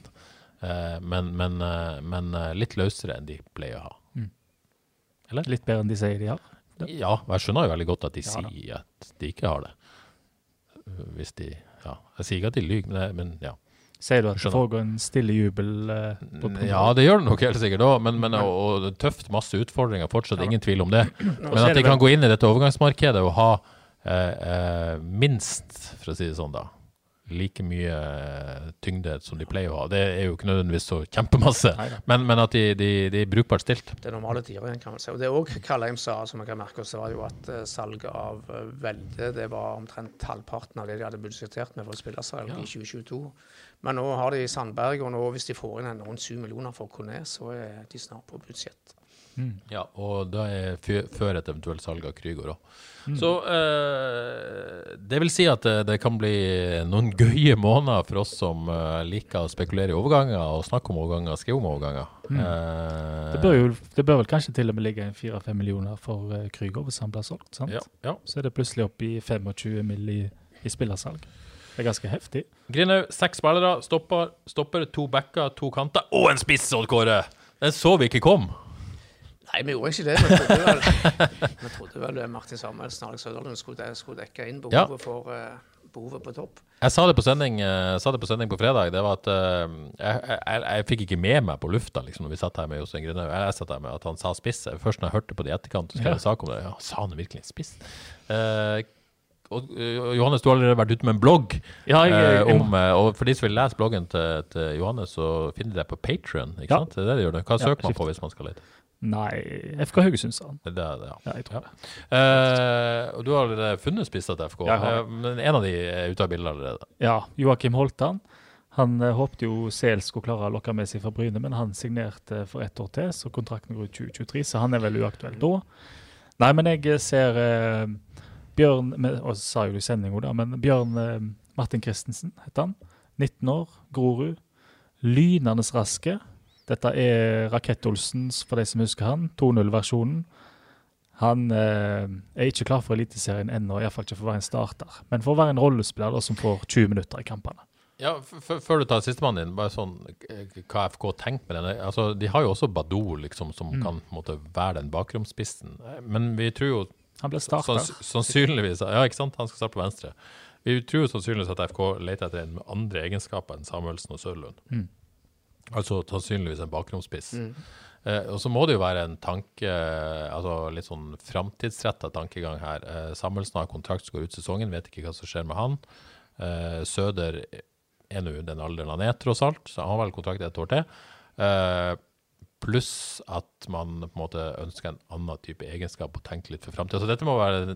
Eh, men men, eh, men eh, litt løsere enn de pleier å ha. Mm. Eller? Litt bedre enn de sier de har. Ja, og jeg skjønner jo veldig godt at de Ja sier at de ikke har det. Hvis de Ja, jeg sier ikke at de lyver, men, det- men ja. Sier du at det foregår en stille jubel? eh, på, Ja, det gjør det nok helt sikkert òg, men, men og, og er tøft, masse utfordringer fortsatt, ingen tvil om det. Men er at de kan gå inn i dette overgangsmarkedet og ha eh, eh, minst, for å si det sånn, da, like mye eh, tyngde som de pleier å ha. Det er jo ikke nødvendigvis så kjempemasse, men, men at de, de, de er brukbart stilt. Det er normale tider igjen, kan man si. Og det òg Kalheim sa, som jeg kan merke oss, var jo at eh, salget av eh, Velde det var omtrent halvparten av det de hadde budsjettert med for å spille seg ja. i 2022. Men nå har de Sandberg, og nå hvis de får inn en rundt 7 millioner for Kone, så er de snart på budsjett. Ja, og det er før et eventuelt salg av Krygård òg. Mm. Så eh, det vil si at det, det kan bli noen gøye måneder for oss som eh, liker å spekulere i overganger og snakke om overganger, skrive om overganger. Eh, Mm. Det bør, jo, det bør vel kanskje til og med ligge en 4-5 millioner for uh, Krygård hvis han blir solgt. sant? ja, ja. Så er det plutselig opp i 25 mill. i, i spillersalg. Det er ganske heftig. Grinhaug, seks spillere, stopper, stopper, to backer, to kanter og en spiss, Odd Kåre! Den så vi ikke kom. Nei, vi gjorde ikke det. Vi trodde vel, vi trodde vel Martin Samuelsen og Alex Søderlund skulle, skulle dekke inn Ja. behovet, for, uh, behovet på topp. Jeg sa det på sending, uh, sa det på, sending på fredag. Det var at uh, jeg, jeg, jeg fikk ikke med meg på lufta liksom, når vi satt her med Jostein Grinhaug. Jeg satt her med at han sa spiss. Først når jeg hørte på det i etterkant, så skrev Ja. en sak om det. Ja, sa han virkelig spiss? Uh, og, Johannes, du har allerede vært ute med en blogg. Ja, jeg, jeg, om, og for de som vil lese bloggen til, til Johannes, så finner de det på Patrion. Ikke Ja. sant? Det er det de gjør. Hva Ja, søker man skift. på hvis man skal lete? Nei, FK Haugesund, sa han. Det er det, ja. Ja, jeg tror det. Eh, og du har allerede funnet spisser til FK, eh, men en av de er ute av bildet allerede. Ja, Joakim Holtan. Han eh, håpte jo Sel skulle klare å lokke med seg fra Bryne, men han signerte for ett år til, så kontrakten går ut 2023, så han er vel uaktuell da. Nei, men jeg eh, ser eh, Bjørn Og så sa jo du sendinga, da, men Bjørn eh, Martin Christensen heter han. 19 år, Grorud. Lynende raske. Dette er Rakett-Olsens, for de som husker han. 2-0-versjonen. Han eh, er ikke klar for Eliteserien ennå, iallfall ikke for å være en starter. Men for å være en rollespiller som får 20 minutter i kampene. Ja, Før du tar sistemann din, bare sånn eh, hva FK tenker med den. Altså, de har jo også Badou, liksom, som Mm. kan måte, være den bakromspissen. Eh, Men vi tror jo Han ble starter. sanns- sannsynligvis Ja, ikke sant? Han skal starte på venstre. Vi tror jo sannsynligvis at FK leter etter en med andre egenskaper enn Samuelsen og Sørlund. Mm. Altså sannsynligvis en bakromspiss. Eh, og så må det jo være en tanke, altså litt sånn framtidsretta tankegang her. Eh, Samuelsen har kontrakt som går ut sesongen, vet ikke hva som skjer med han. Eh, Søder er nå den alderen han er, tross alt, så han har vel kontrakt et år til. Eh, Pluss at man på en måte ønsker en annen type egenskap og tenker litt for framtida. Så dette må være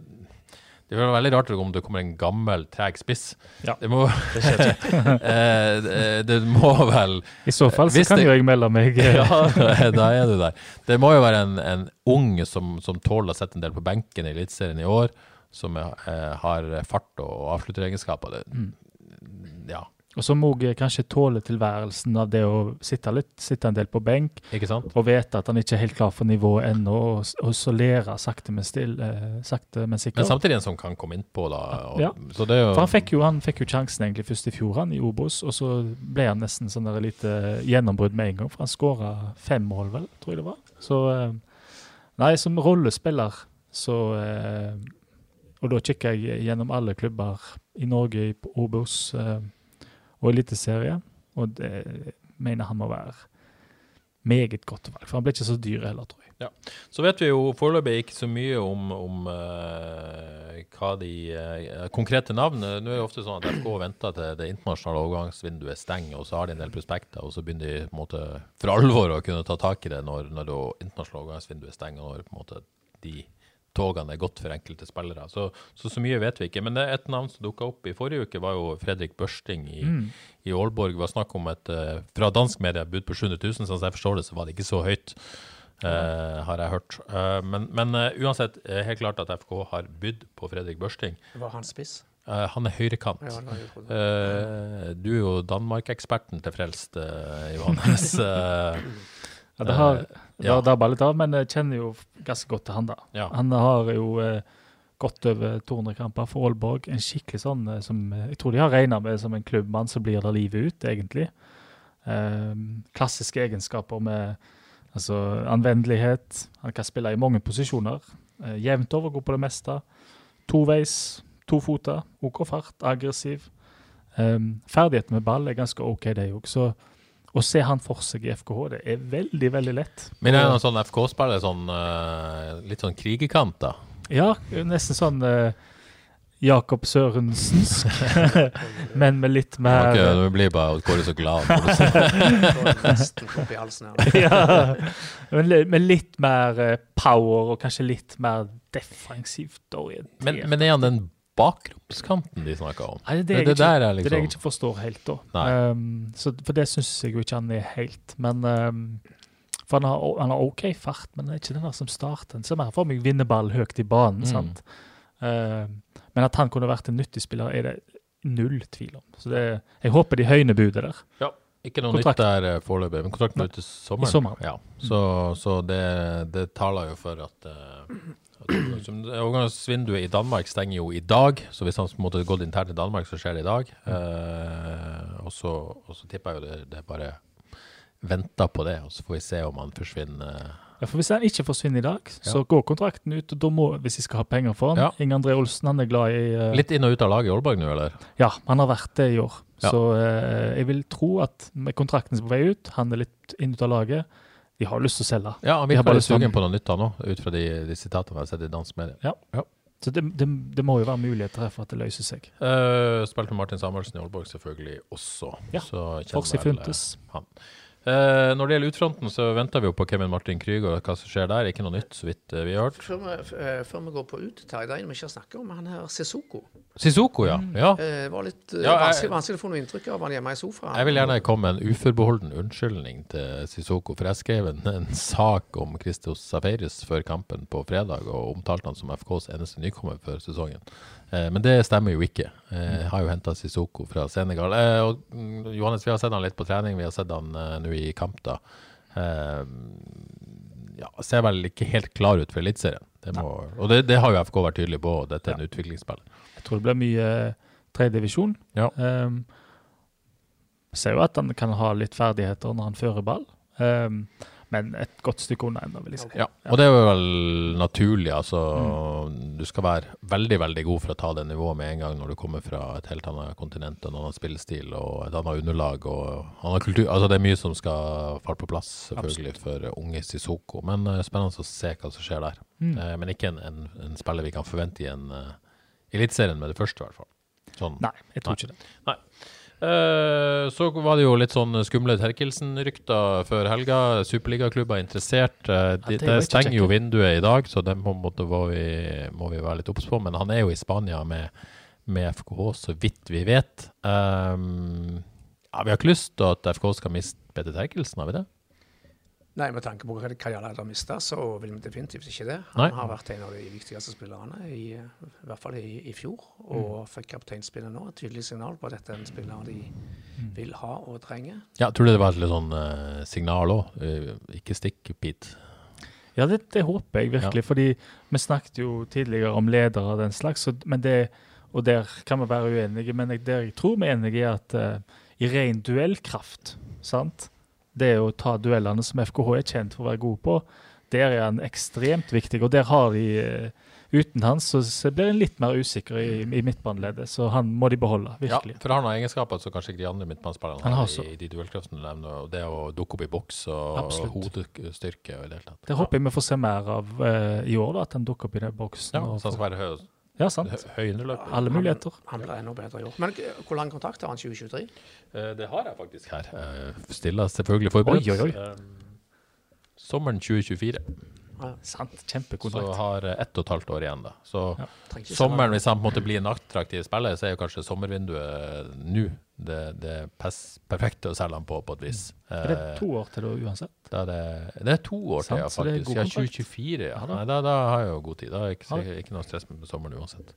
Det vil være veldig rart om det kommer en gammel, treg spiss. Ja. Det må Eh, det, det må vel I så fall så kan det- jo jeg melde meg. eh, ja, da er du der. Det må jo være en, en ung som, som tåler å sette en del på benken i Eliteserien i år, som er, er, har fart og avslutteregenskaper. Det, Mm. Ja, Og som òg kanskje tåler tilværelsen av det å sitte litt, sitte en del på benk, og vite at han ikke er helt klar for nivået ennå, og, og så lære sakte, men stille, eh, sakte, men Men samtidig en som kan komme innpå, da. Og, Ja. Så det jo For han fikk, jo, han fikk jo sjansen egentlig først i fjor, han, i Obos, og så ble han nesten sånn et lite gjennombrudd med en gang, for han skåra fem mål, vel, tror jeg det var. Så eh, Nei, som rollespiller, så eh, Og da kikker jeg gjennom alle klubber i Norge, i Obos eh, og Eliteserie, og det mener han må være meget godt valg, for han ble ikke så dyr heller, tror jeg. Ja. Så vet vi jo foreløpig ikke så mye om, om uh, hva de uh, konkrete navnene Nå er det ofte sånn at FK venter til det internasjonale overgangsvinduet stenger, og så har de en del prospekter, og så begynner de på en måte for alvor å kunne ta tak i det når, når det internasjonale overgangsvinduet stenger, når på en måte de togene er gått for enkelte spillere. Så, så så mye vet vi ikke. Men et navn som dukka opp i forrige uke, var jo Fredrik Børsting i, i Aalborg. Det var snakk om et eh, fra dansk media bud på 700 000, sånn som jeg forstår det, så var det ikke så høyt. Uh, har jeg hørt. Uh, men men uh, uansett, helt klart at FK har bydd på Fredrik Børsting. Var han spiss. Han er høyrekant. Ja, du er jo Danmark-eksperten til Frelst, Johannes. Eh, Ja, det har, ja. det har litt av, men jeg kjenner jo ganske godt til han, da. Ja. Han har jo eh, gått over 200 kamper for Aalborg. En skikkelig sånn eh, som eh, Jeg tror de har regna med som en klubbmann som blir der livet ut, egentlig. Eh, klassiske egenskaper med Altså anvendelighet. Han kan spille i mange posisjoner. Eh, jevnt over, god på det meste. Toveis, tofota, OK fart, aggressiv. ferdigheten ferdighet med ball er ganske OK, det òg. Så å se han for seg i FKH, det er veldig, veldig lett. Men er han en sånn FK-spiller, sånn, eh, litt sånn krigerkant, da? Ja, nesten sånn uh, Jakob Sørensensk, men med litt mer Okay, Nå blir bare Kåre så glad. når du ser ja, men med litt mer eh, power og kanskje litt mer defensivt orientert. Men, men er han den bakromskanten de snakker om? Nei, det, er det- det, jeg ikke, der det jeg liksom- ikke forstår helt, da. Um, så, for det syns jeg jo ikke han er helt. Men um, For han har, han har OK fart, men det er ikke den der som starter. Så mer for meg vinnerball høyt i banen. Mm. sant? Um, men at han kunne vært en nyttig spiller, er det null tvil om. Så det, jeg håper de høyner budet der. Ja, ikke noe Kontrakt. nytt der eh, foreløpig, men kontrakten er ute i sommeren. I sommeren. Ja, så, så det, det taler jo for at, som- Overgangsvinduet i Danmark stenger jo i dag, så hvis han måtte gått internt i Danmark, så skjer det i dag. Uh, og, så, og så tipper jeg jo det, det er bare venter på det, og så får vi se om han forsvinner. Ja, for Hvis han ikke forsvinner i dag, så går kontrakten ut. og da må, Hvis de skal ha penger for han. Ja. Inge André Olsen han er glad i uh, Litt inn og ut av laget i Aalborg nå, eller? Ja, han har vært det i år. Ja. Så uh, jeg vil tro at med kontrakten som er på vei ut, han er litt inn ut av laget. De har lyst til å selge. Ja, han har virker bare sugen på noe nytt han nå, ut fra de, de sitatene jeg har sett i dansk medie. Så det, det, det må jo være muligheter her for at det løser seg. Uh, spilte Martin Samuelsen i Aalborg selvfølgelig også. Ja, Forsi eh, Funtes. han. Eh, når det gjelder utfronten, så venter vi jo på Kevin Martin Krüger og hva som skjer der. Ikke noe nytt, så vidt eh, vi har hørt. Før vi, eh, før vi går på ut, Terje, det er en vi ikke har snakket om, han her Sissoko. Sissoko, ja. ja. Eh, Det var litt Ja, jeg- vanskelig, vanskelig å få noe inntrykk av han hjemme i sofaen. Jeg vil gjerne komme med en uforbeholden unnskyldning til Sissoko, for jeg skrev en, en sak om Christos Safaris før kampen på fredag, og omtalte han som FKs eneste nykommer før sesongen. Eh, men det stemmer jo ikke. Eh, Jeg har jo henta Sissoko fra Senegal. Eh, og mm, Johannes, vi har sett han litt på trening, vi har sett han eh, nå i kamp, da. Eh, ja, ser vel ikke helt klar ut for Eliteserien. Og det, det har jo FK vært tydelig på, dette er en utviklingsspiller. Jeg tror det blir mye eh, tredjedivisjon. Ja. Um, ser jo at han kan ha litt ferdigheter når han fører ball, um, men et godt stykke unna ennå, vil jeg si. Ja, og det er jo vel naturlig. altså Du skal være veldig veldig god for å ta det nivået med en gang når du kommer fra et helt annet kontinent, en annen spillestil og et annet underlag og annen kultur. altså Det er mye som skal falle på plass selvfølgelig for unge Sissoko. Men uh, spennende å se hva som skjer der. Mm. Uh, men ikke en, en, en spiller vi kan forvente i en uh, Eliteserien med det første, i hvert fall. Sånn. Nei, jeg tror ikke det. Eh, så var det jo litt sånn skumle Terkelsen-rykter før helga. Superligaklubber er interessert. Eh, de, det det stenger jo vinduet i dag, så den på en måte må vi, må vi være litt obs på. Men han er jo i Spania med, med FKH, så vidt vi vet. Um, ja, vi har ikke lyst til at FK skal miste Peter Terkelsen, har vi det? Nei, med tanke på hva hva har mista, så vil vi definitivt ikke det. Nei. Han har vært en av de viktigste spillerne, i, eh, i hvert fall i, i fjor. Og fikk kapteinspillet nå. Et tydelig signal på at dette er en spiller de vil ha og trenger. Ja, tror du det var et litt sånn uh, signal òg? ikke stikk, Pete. Ja, det, det håper jeg virkelig. Fordi vi snakket jo tidligere om ledere og den slags, og, men det, og der kan vi være uenige. Men jeg, der jeg tror vi er enige, er at uh, i ren duellkraft, sant? Det å ta duellene som FKH er kjent for å være god på, der er han ekstremt viktig. Og der har de eh, Uten han så, blir en litt mer usikker i, i midtbaneleddet, så han må de beholde, virkelig. Ja, for han har egenskaper som kanskje ikke de andre midtbanespillerne har i, i de duellkraftene du nevner. Og det å dukke opp i boks og, Absolutt. hodestyrke og i det hele tatt. Det håper jeg vi får se mer av uh, i år, da, at han dukker opp i den boksen. Ja, så han skal være høy, ja sant. hø- høy. Alle muligheter. Han blir enda bedre i år. Men eh, hvor lang kontrakt har han 2023? Eh, Det har jeg faktisk her. Eh, Stiller selvfølgelig forberedt. Oi, oi, oi. Eh, Sommeren 2024. Sant. Så har ett og et halvt år igjen, da. Så Ja. Sommeren, hvis han på en måte blir en attraktiv spiller, så er jo kanskje sommervinduet nå det, det er perfekte å selge den på, på et vis. Er det Eh, to år til da uansett? Da er det, det er to år til, ja, det faktisk. Ja, 2024, ja. Nei, da, da har jeg jo god tid. Da er ikke, Ja. ikke noe stress med sommeren uansett.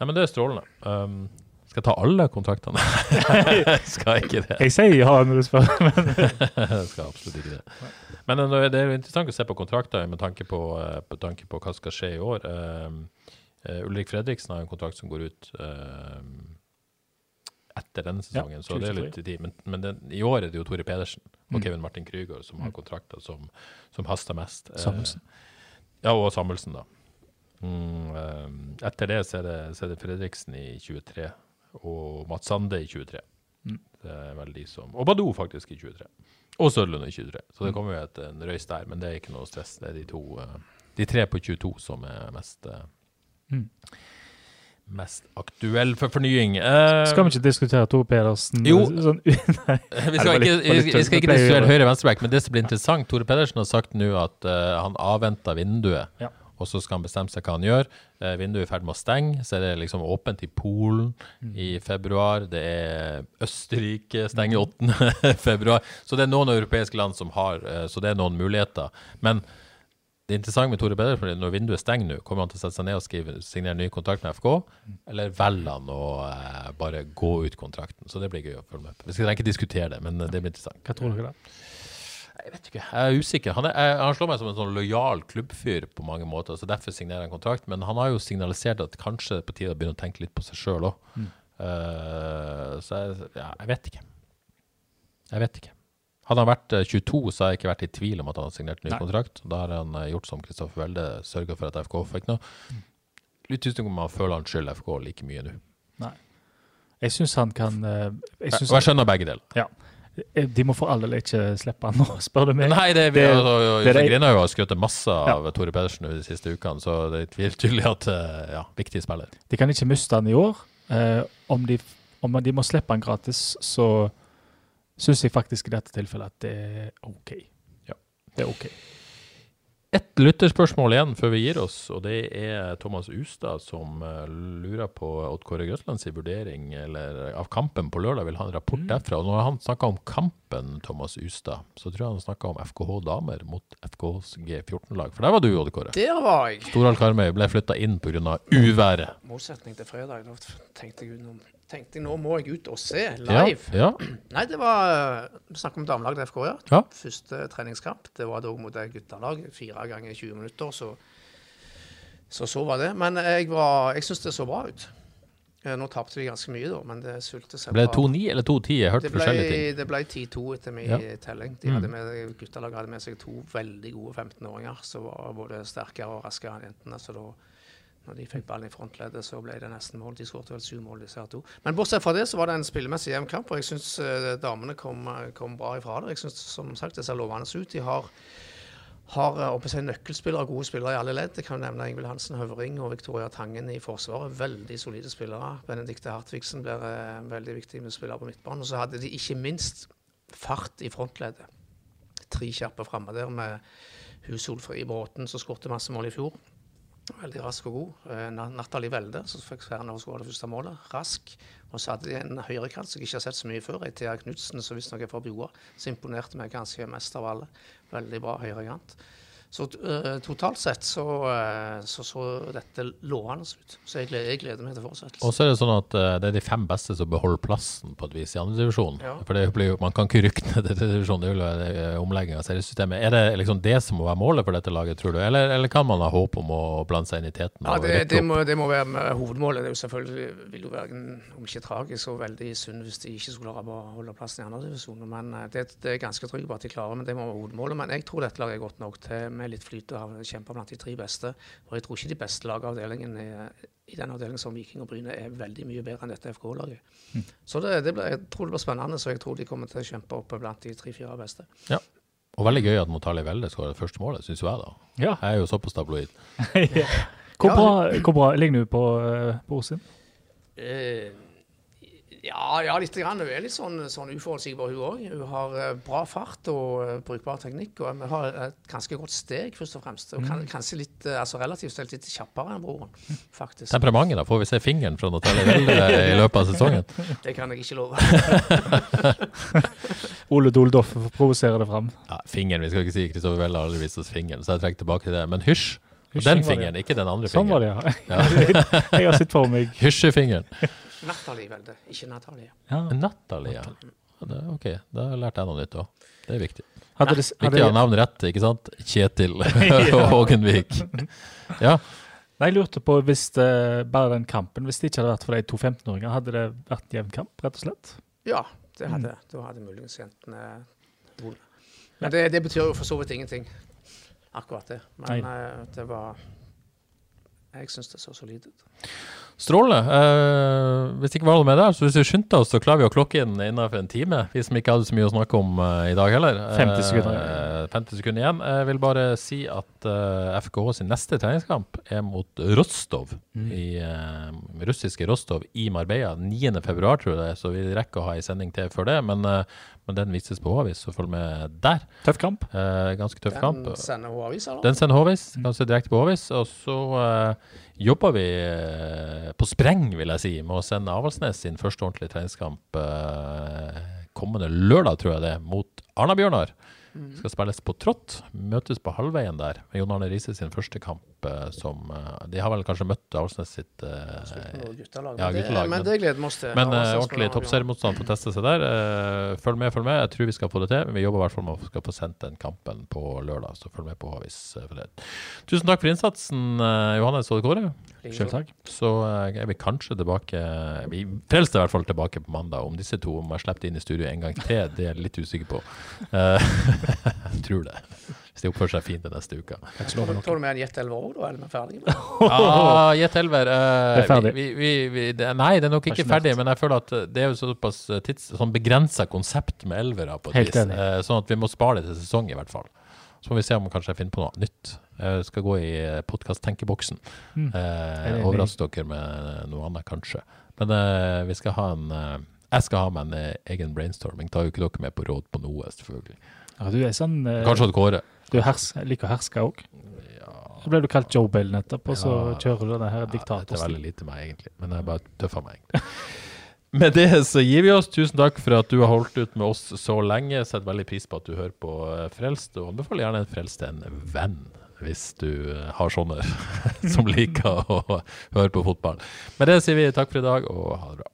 Nei, men det er strålende. Um, skal jeg ta alle kontraktene? skal ikke det. Jeg sier ja når du spør. Men Jeg skal absolutt ikke det. Men eh, det er jo interessant å se på kontrakter med tanke på, eh, på tanke på hva som skal skje i år. Um, Ulrik Fredriksen har en kontrakt som går ut um, etter denne sesongen, så det er litt tid. Men, men den, i år er det jo Tore Pedersen og Mm. Kevin Martin Krüger som har kontrakter som, som haster mest. Eh, Ja, og Samuelsen, da. Mm, eh, etter det så er det, så er det Fredriksen i 23 og Mats Sande i 23. Mm. Det er vel de som Og Badou faktisk i 23. Og Sørlund i 23. Så det Mm. kommer jo et, en røys der, men det er ikke noe stress. Det er de to eh, De tre på 22 som er mest eh, Mm. Mest aktuell for fornying. Uh, Skal vi ikke diskutere Tor Pedersen? Jo. Sånn, vi skal, ikke, vi, vi skal ikke diskutere høyre-venstreback, men det som blir interessant Tore Pedersen har sagt nå at uh, han avventer vinduet, Ja. og så skal han bestemme seg hva han gjør. Uh, vinduet er i ferd med å stenge, så er det liksom åpent i Polen Mm. i februar. Det er Østerrike stenger 8. februar. Så det er noen europeiske land som har Så det er noen muligheter. Men det interessante med Tore Pedersen er når vinduet stenger nå, kommer han til å sette seg ned og skrive, signere ny kontrakt med FK, eller velger han å eh, bare gå ut kontrakten? Så det blir gøy å følge med på. Vi skal ikke diskutere det, men eh, det blir interessant. Hva tror dere da? Jeg vet ikke, jeg er usikker. Han, er, jeg, han slår meg som en sånn lojal klubbfyr på mange måter, så derfor signerer han kontrakt. Men han har jo signalisert at kanskje det er på tide å begynne å tenke litt på seg sjøl òg. så jeg, ja, jeg vet ikke. Jeg vet ikke. Hadde han vært eh, 22, så har jeg ikke vært i tvil om at han hadde signert ny Nei. kontrakt. Da har han eh, gjort som Kristoffer Welde, sørga for at FK fikk noe. Litt usikker om han føler han skylder FK like mye nå. Nei. Jeg syns han kan jeg synes Og jeg skjønner begge deler. Ja. Eh, De må for all del ikke slippe han nå, spør du meg. Nei, det, vi, Det- altså, det Grina det- Grine har jo skrytt masse av Tore Pedersen de siste ukene, så det er tydelig at eh, ja, viktig spiller. De kan ikke miste han i år. Eh, om, de, om de må slippe han gratis, så syns jeg faktisk i dette tilfellet at det er OK. Ja. Det er OK. Ett lytterspørsmål igjen før vi gir oss, og det er Thomas Ustad som eh, lurer på Odd Kåre Grøtlands vurdering eller, av kampen på lørdag. Vil ha en rapport derfra. Og når han snakka om kampen, Thomas Ustad, så tror jeg han snakka om FKH damer mot FKHs G14-lag. For der var du, Odd Kåre. Der var jeg. Storhall Karmøy ble flytta inn pga. uværet. Motsetning til fredag. Nå tenkte jeg, nå- tenkte jeg nå må jeg ut og se live. ja, Nei, det var snakker om damelaget FK, ja. Ja. Første treningskamp. Det var da mot guttelag. Fire ganger 20 minutter. Så så, så var det. Men jeg, var- jeg syns det så bra ut. Eh, Nå tapte vi ganske mye, da, men det sulte seg Ble det 2-9 eller 2-10? Jeg har hørt ble, forskjellige ting. det ble 10-2 etter min Ja. telling. De hadde Mm. med, guttelaget hadde med seg to veldig gode 15-åringer som var både sterkere og raskere enn jentene. Så da når de fikk ballen i frontleddet, så ble det nesten mål. De skåret vel syv mål, disse her to. Men bortsett fra det, så var det en spillemessig jevn kamp, og jeg syns damene kom, kom bra ifra det. Jeg syns som sagt det ser lovende ut. De har har eh, seg nøkkelspillere, gode spillere i alle ledd. Jeg kan nevne Ingvild Hansen Høvring og Victoria Tangen i Forsvaret. Veldig solide spillere. Benedicte Hartvigsen blir en veldig viktig med spillere på midtbanen. Og så hadde de ikke minst fart i frontleddet. Tre kjappe framme der med hun Solfrid Bråten som skåret masse mål i fjor. Veldig rask og god. Nathalie Na- Welde, som fikk sfæren av å skåre det første målet. Rask. Og så hadde de en høyrekant som jeg ikke har sett så mye før. Thea Knutsen, som visstnok er fra Bjoa. Så imponerte meg kanskje mest av alle. Veldig bra høyrekant. Så uh, totalt sett så, uh, så så dette lovende ut. Så jeg gleder, jeg gleder meg til fortsettelsen. Og så er det sånn at uh, det er de fem beste som beholder plassen på et vis i andredivisjon. Ja. For det blir man kan ikke rykke ned til tredjedivisjon, det vil være omlegging av seriesystemet. Er det liksom det som må være målet for dette laget, tror du? Eller, eller kan man ha håp om å blande seg inn i teten? Ja, det, det, må, det må være med hovedmålet. Det er jo selvfølgelig vil jo være, om ikke tragisk, så veldig synd hvis de ikke skulle klare å holde plassen i andre divisjoner. Men det, det er ganske trygg på at de klarer, men det må være hovedmålet. Men jeg tror dette laget er godt nok til med litt flyt og har kjempa blant de tre beste. Og jeg tror ikke de beste lagene avdelingen er, i den avdelingen som Viking og Bryne er veldig mye bedre enn dette FK-laget. Så det, det ble, jeg tror det blir spennende, så jeg tror de kommer til å kjempe opp blant de tre-fire beste. Ja. Og veldig gøy at Motali Velde skårer det første målet, syns jo jeg, da. Ja. Jeg er jo såpass tabloid. Hvor bra, hvor bra ligger du på, uh, på Osin? Eh, ja, ja, litt. Grann. Hun er litt sånn, sånn uforutsigbar, hun òg. Hun har eh, bra fart og eh, brukbar teknikk. Og vi har et ganske godt steg, først og fremst. Og kan, kanskje litt, eh, altså relativt sett litt kjappere enn broren, faktisk. Temperamentet, da? Får vi se fingeren fra Natalie Welde i løpet av sesongen? Det kan jeg ikke love. Ole Doldoff provoserer det fram. Ja, fingeren, vi skal ikke si Kristoffer Welde har aldri vist oss fingeren, så jeg trekker tilbake til det. Men hysj! Og den fingeren, ikke den andre Sånn var fingeren. ja. ja. jeg har sett for meg Hysjefingeren. Natalie Welde, ikke Natalie. ja. Natalie, ja. Ja, det, ok, da lærte jeg noe nytt òg. Det er viktig. Hadde det, Viktig å ha hadde, navn rett, ikke sant? Kjetil Hågenvik. Ja. Nei, jeg lurte på hvis det, bare den kampen, hvis det ikke hadde vært for de to 15-åringene, hadde det vært jevn kamp, rett og slett? Ja, det hadde Mm. Da hadde muligens jentene vunnet. Men det, det betyr jo for så vidt ingenting, akkurat det. Men Nei. eh, det var Jeg syns det så solid ut. Strålende. Uh, hvis ikke var noe med der, så hvis vi skyndte oss, så klarer vi å klokke inn innenfor en time. Vi som ikke hadde så mye å snakke om uh, i dag heller. 50 sekunder. uh, 50 sekunder igjen. Jeg vil bare si at eh, FKH sin neste treningskamp er mot Rostov. Mm. I eh, russiske Rostov i Marbella 9. februar, tror jeg det er. Så vi rekker å ha en sending til før det. Men, eh, men den vises på Håvis, så følg med der. Tøff kamp. Eh, ganske tøff kamp. Den sender Håvis, eller? Den sender Håvis. kanskje direkte på Håvis. Og så eh, jobber vi eh, på spreng, vil jeg si, med å sende Avaldsnes sin første ordentlige treningskamp eh, kommende lørdag, tror jeg det, mot Arna-Bjørnar. Skal spilles på trått. Møtes på halvveien der. med Jon Arne Riise sin første kamp som eh, De har vel kanskje møtt Avaldsnes sitt eh, guttelag. Ja, men, det, guttelag, men men- det gleder vi oss til. men eh, ordentlig toppseriemotstand får teste seg der. Følg med, følg med. Jeg tror vi skal få det til. Men vi jobber i hvert fall med å få sendt den kampen på lørdag, så følg med på Havis eh, for det. Tusen takk for innsatsen, Johannes og Kåre. Selv takk. Så er vi kanskje tilbake Vi frelste i hvert fall tilbake på mandag. Om disse to om jeg slipper inn i studio en gang til, det er jeg litt usikker på. Jeg tror det. De oppfører seg fint den neste uka. Tar du- med en Jet 11 òg, da? Eller er vi ferdige? Ah, Jet eh, Det er ferdig. Vi, vi, vi, det, nei, det er nok ikke ferdig, men jeg føler at det er jo såpass eh, tids, sånn begrensa konsept med elvere. på et vis. Eh, sånn at vi må spare det til sesong, i hvert fall. Så må vi se om kanskje jeg finner på noe nytt. Jeg skal gå i podkast-tenkeboksen. Mm. Eh, overraske dere med noe annet, kanskje. Men eh, vi skal ha en eh, Jeg skal ha meg en egen brainstorming. Tar jo ikke dere med på råd på noe, selvfølgelig. Ja, du er sånn Kanskje Kåre. Du er hers, liker å herske òg. Så ble du kalt Joe Bell nettopp, og så Ja. kjører du denne her Ja, det er veldig lite meg, egentlig. Men jeg bare tøffer meg, egentlig. Med det så gir vi oss. Tusen takk for at du har holdt ut med oss så lenge. Setter veldig pris på at du hører på eh, Frelst, og anbefaler gjerne en Frelst til en venn. Hvis du eh, har sånne som liker å høre på fotball. Med det sier vi takk for i dag, og ha det bra.